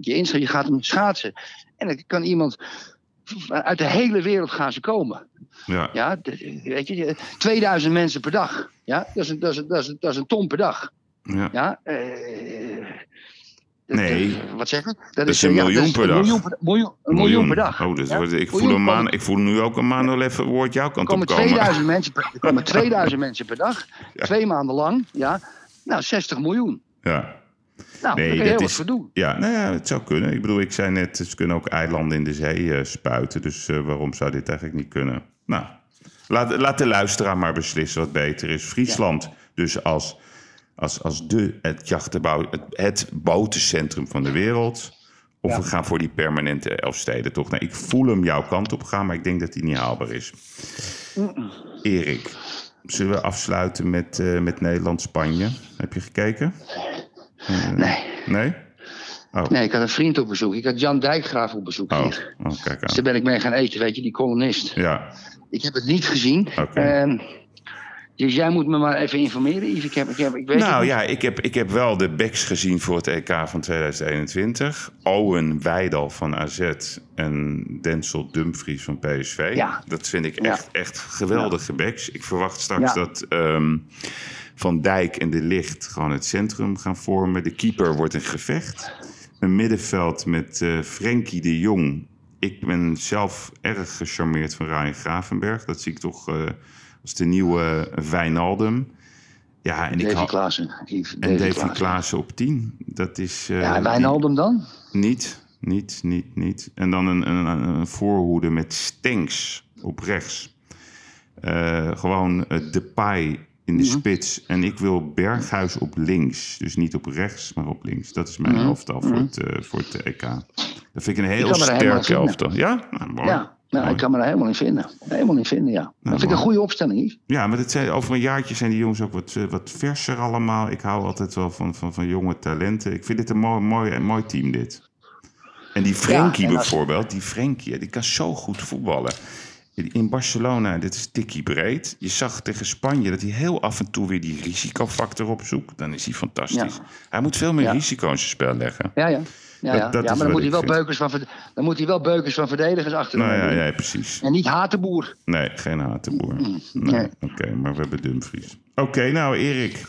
Je, je gaat hem schaatsen. En dan kan iemand. Uit de hele wereld gaan ze komen. Ja, Ja, weet je, 2000 mensen per dag. Ja, dat is een, dat is een, dat is een, dat is een ton per dag. ja. Ja, eh, Nee. dat- wat zeg je? Dat is een eh, ja, miljoen per dag. Miljoen, per- miljoen, een miljoen, per dag. Oh, dus Ja? ik, voel een maan, komen- ik voel nu ook een Manolev Award jouw Er kant komen op komen. 2000 mensen per, er komen 2000 mensen per dag. Twee maanden lang. Ja, nou, 60 miljoen. Ja. Nou, Nee, daar kun je dat heel wat is-. Ja, nou ja, het zou kunnen. Ik bedoel, ik zei net, ze kunnen ook eilanden in de zee eh, spuiten. Dus eh, waarom zou dit eigenlijk niet kunnen? Nou, laat, laat de luisteraar maar beslissen wat beter is. Friesland dus als, als, als de, het, jachtenbouw, het, het botencentrum van de wereld. Of Ja. we gaan voor die permanente Elfsteden toch? Nou, ik voel hem jouw kant op gaan, maar ik denk dat die niet haalbaar is. Erik, zullen we afsluiten met, eh, met Nederland-Spanje? Heb je gekeken? Eh, Nee. Nee? Oh. Nee, ik had een vriend op bezoek. Ik had Jan Dijkgraaf op bezoek Oh, hier. oh kijk Dus aan. daar ben ik mee gaan eten, weet je, die columnist. Ja, Ik heb het niet gezien. Oké. Ehm, dus jij moet me maar even informeren, Yves. Ik, heb, ik, heb, ik weet nou ja, ik heb, ik heb wel de backs gezien voor het EK van 2021. Owen Weidal van AZ en Denzel Dumfries van PSV. Ja. Dat vind ik Ja. echt, echt geweldige backs. Ik verwacht straks dat ehm, Van Dijk en De Licht gewoon het centrum gaan vormen. De keeper wordt een gevecht. Een middenveld met eh Frenkie de Jong. Ik ben zelf erg gecharmeerd van Ryan Gravenberg. Dat zie ik toch als de nieuwe Wijnaldum. Ja, en ik Davy hou- Klaassen. Yves, en Davy Klaassen. Klaassen op 10. Dat is. eh, Ja, Wijnaldum dan? Niet, niet, niet, niet. En dan een, een, een voorhoede met Stenks op rechts. Eh, gewoon eh, Depay in de Mhm. spits. En ik wil Berghuis op links. Dus niet op rechts, maar op links. Dat is mijn Mhm. elftal voor het, voor het EK. Dat vind ik een heel kan me er helemaal sterk in elftal. Ja? Nou, mooi. Ja, nou, Mooi. ik kan me daar helemaal in vinden. Helemaal in vinden, ja. dat vind ik een goede opstelling, Yves. Ja, maar het zijn, over een jaartje zijn die jongens ook wat, eh, wat verser allemaal. Ik hou altijd wel van, van, van jonge talenten. Ik vind dit een mooi, mooi, mooi team, dit. En die Frenkie en als- bijvoorbeeld, die Frenkie, die kan zo goed voetballen. In Barcelona, dit is tikkie breed. Je zag tegen Spanje dat hij heel af en toe weer die risicofactor opzoekt. Dan is hij fantastisch. Ja. Hij moet veel meer Ja. risico in zijn spel leggen. Ja, ja. Ja, Dat- ja. dat ja is maar dan moet, hij wel vind. beukers van, dan moet hij wel beukers van verdedigers achter Nou ja, ja, precies. En niet Hatenboer. Nee, geen hatenboer. Nee, Nee. Oké, maar we hebben Dumfries. Oké, nou Erik.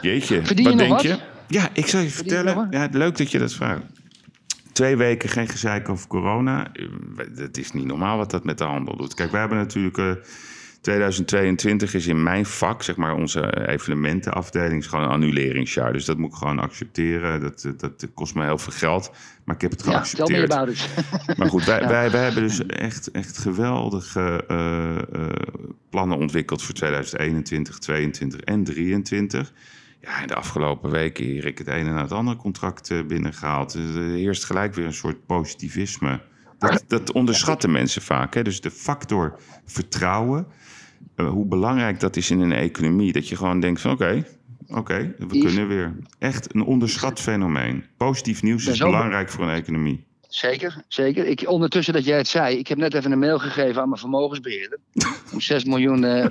Jeetje, Verdien wat je denk wat? je? Ja, ik zal je Verdien vertellen. Ja, leuk dat je dat vraagt. Twee weken geen gezeik over corona. Eh, Het is niet normaal wat dat met de handel doet. Kijk, wij hebben natuurlijk... eh, 2022 is in mijn vak, zeg maar, onze evenementenafdeling... is gewoon een annuleringsjaar. Dus dat moet ik gewoon accepteren. Dat, eh, dat kost me heel veel geld. Maar ik heb het Ja, geaccepteerd. it. Maar goed, wij, wij, wij hebben dus echt, echt geweldige eh, eh, plannen ontwikkeld voor 2021, 2022 en 2023. Ja, in de afgelopen weken, Erik, het ene na het andere contract eh, binnengehaald. Dus, eh, Eerst gelijk weer een soort positivisme. Dat, dat onderschatten mensen vaak. Hè? Dus de factor vertrouwen, hoe belangrijk dat is in een economie. Dat je gewoon denkt van oké, oké, we kunnen weer. Echt een onderschat fenomeen. Positief nieuws is belangrijk voor een economie. Zeker, zeker. Ik, ondertussen dat jij het zei, ik heb net even een mail gegeven aan mijn vermogensbeheerder. om 6 miljoen eh,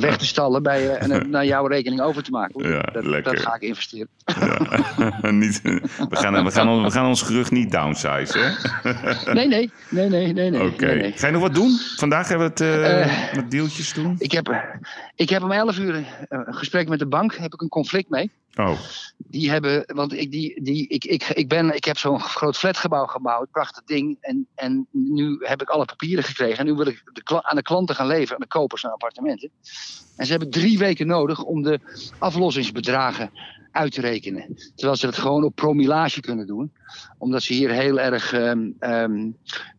weg te stallen bij, eh, en het naar jouw rekening over te maken. Ja, dat, lekker. dat ga ik investeren. Ja. niet, we, gaan, we, gaan, ons- we gaan ons gerucht niet downsize, hè? Nee, nee, nee, nee, nee. nee, nee. Ga je nog wat doen? Vandaag hebben we het Eh, met deeltjes doen. Ik heb, ik heb om 11 uur eh, een gesprek met de bank, heb ik een conflict mee. Oh, Die hebben, want ik, die, die, ik, ik, ik, ben, ik heb zo'n groot flatgebouw gebouwd, prachtig ding. En, en nu heb ik alle papieren gekregen. En nu wil ik de, aan de klanten gaan leveren, aan de kopers van appartementen. En ze hebben drie weken nodig om de aflossingsbedragen uit te rekenen. Terwijl ze dat gewoon op promillage kunnen doen. Omdat ze hier heel erg ehm, ehm,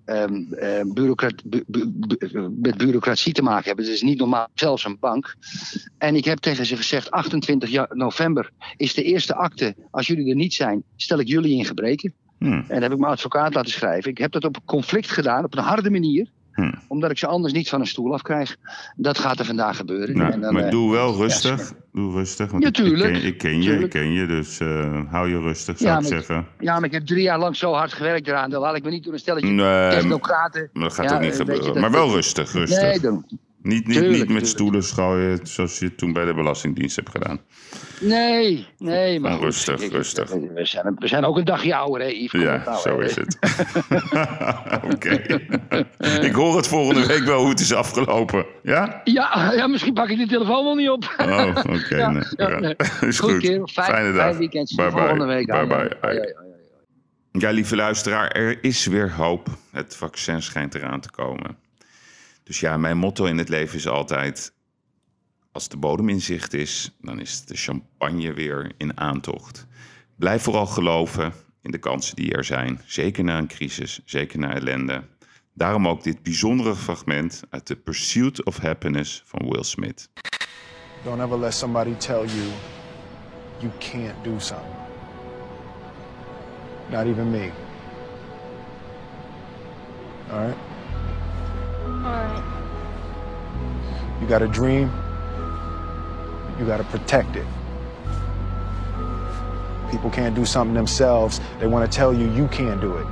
ehm, eh, bureaucrat- bu- bu- bu- met bureaucratie te maken hebben. Het is niet normaal, zelfs een bank. En ik heb tegen ze gezegd, 28 ja- november is de eerste akte. Als jullie er niet zijn, stel ik jullie in gebreken. hm. En dat heb ik mijn advocaat laten schrijven. Ik heb dat op een conflict gedaan, op een harde manier. Hm. Omdat ik ze anders niet van een stoel afkrijg. Dat gaat er vandaag gebeuren. Nou, en dan, maar eh, doe wel rustig. doe rustig. Want Ja, ik- ken, ik ken je, ik ken je. Dus eh, hou je rustig, zou Ja, ik zeggen. Ja, maar ik heb drie jaar lang zo hard gewerkt eraan. Dan laat ik me niet door een stelletje Nee, maar technocraten. dat gaat ook niet je, gebeuren. dat- maar wel rustig, rustig. Nee, dan, niet, niet, tuurlijk, niet met tuurlijk. stoelen schooien zoals je toen bij de Belastingdienst hebt gedaan. nee, nee. Maar rustig, ik- rustig. We zijn, we zijn ook een dagje ouder, hè, Yves? Ja, nou, zo hè. is het. Oké. ik hoor het volgende week wel hoe het is afgelopen. Ja? Ja, ja, misschien pak ik de telefoon wel niet op. Oh, oké. Ja, nee, ja, nee. Is Goed. Fijn, Fijne fijn dag. weekend. Bye volgende bye. week. Bye bye. Ja. Ja, lieve luisteraar, er is weer hoop. Het vaccin schijnt eraan te komen. Dus ja, mijn motto in het leven is altijd... als de bodem in zicht is, dan is de champagne weer in aantocht. Blijf vooral geloven in de kansen die er zijn. Zeker na een crisis, zeker na ellende. Daarom ook dit bijzondere fragment uit The Pursuit of Happiness van Will Smith. Don't ever let somebody tell you you can't do something. Not even me. All right? Alright. You got a dream, you got to protect it. People can't do something themselves, they want to tell you you can't do it.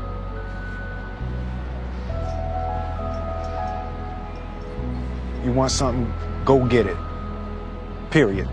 You want something, go get it. Period.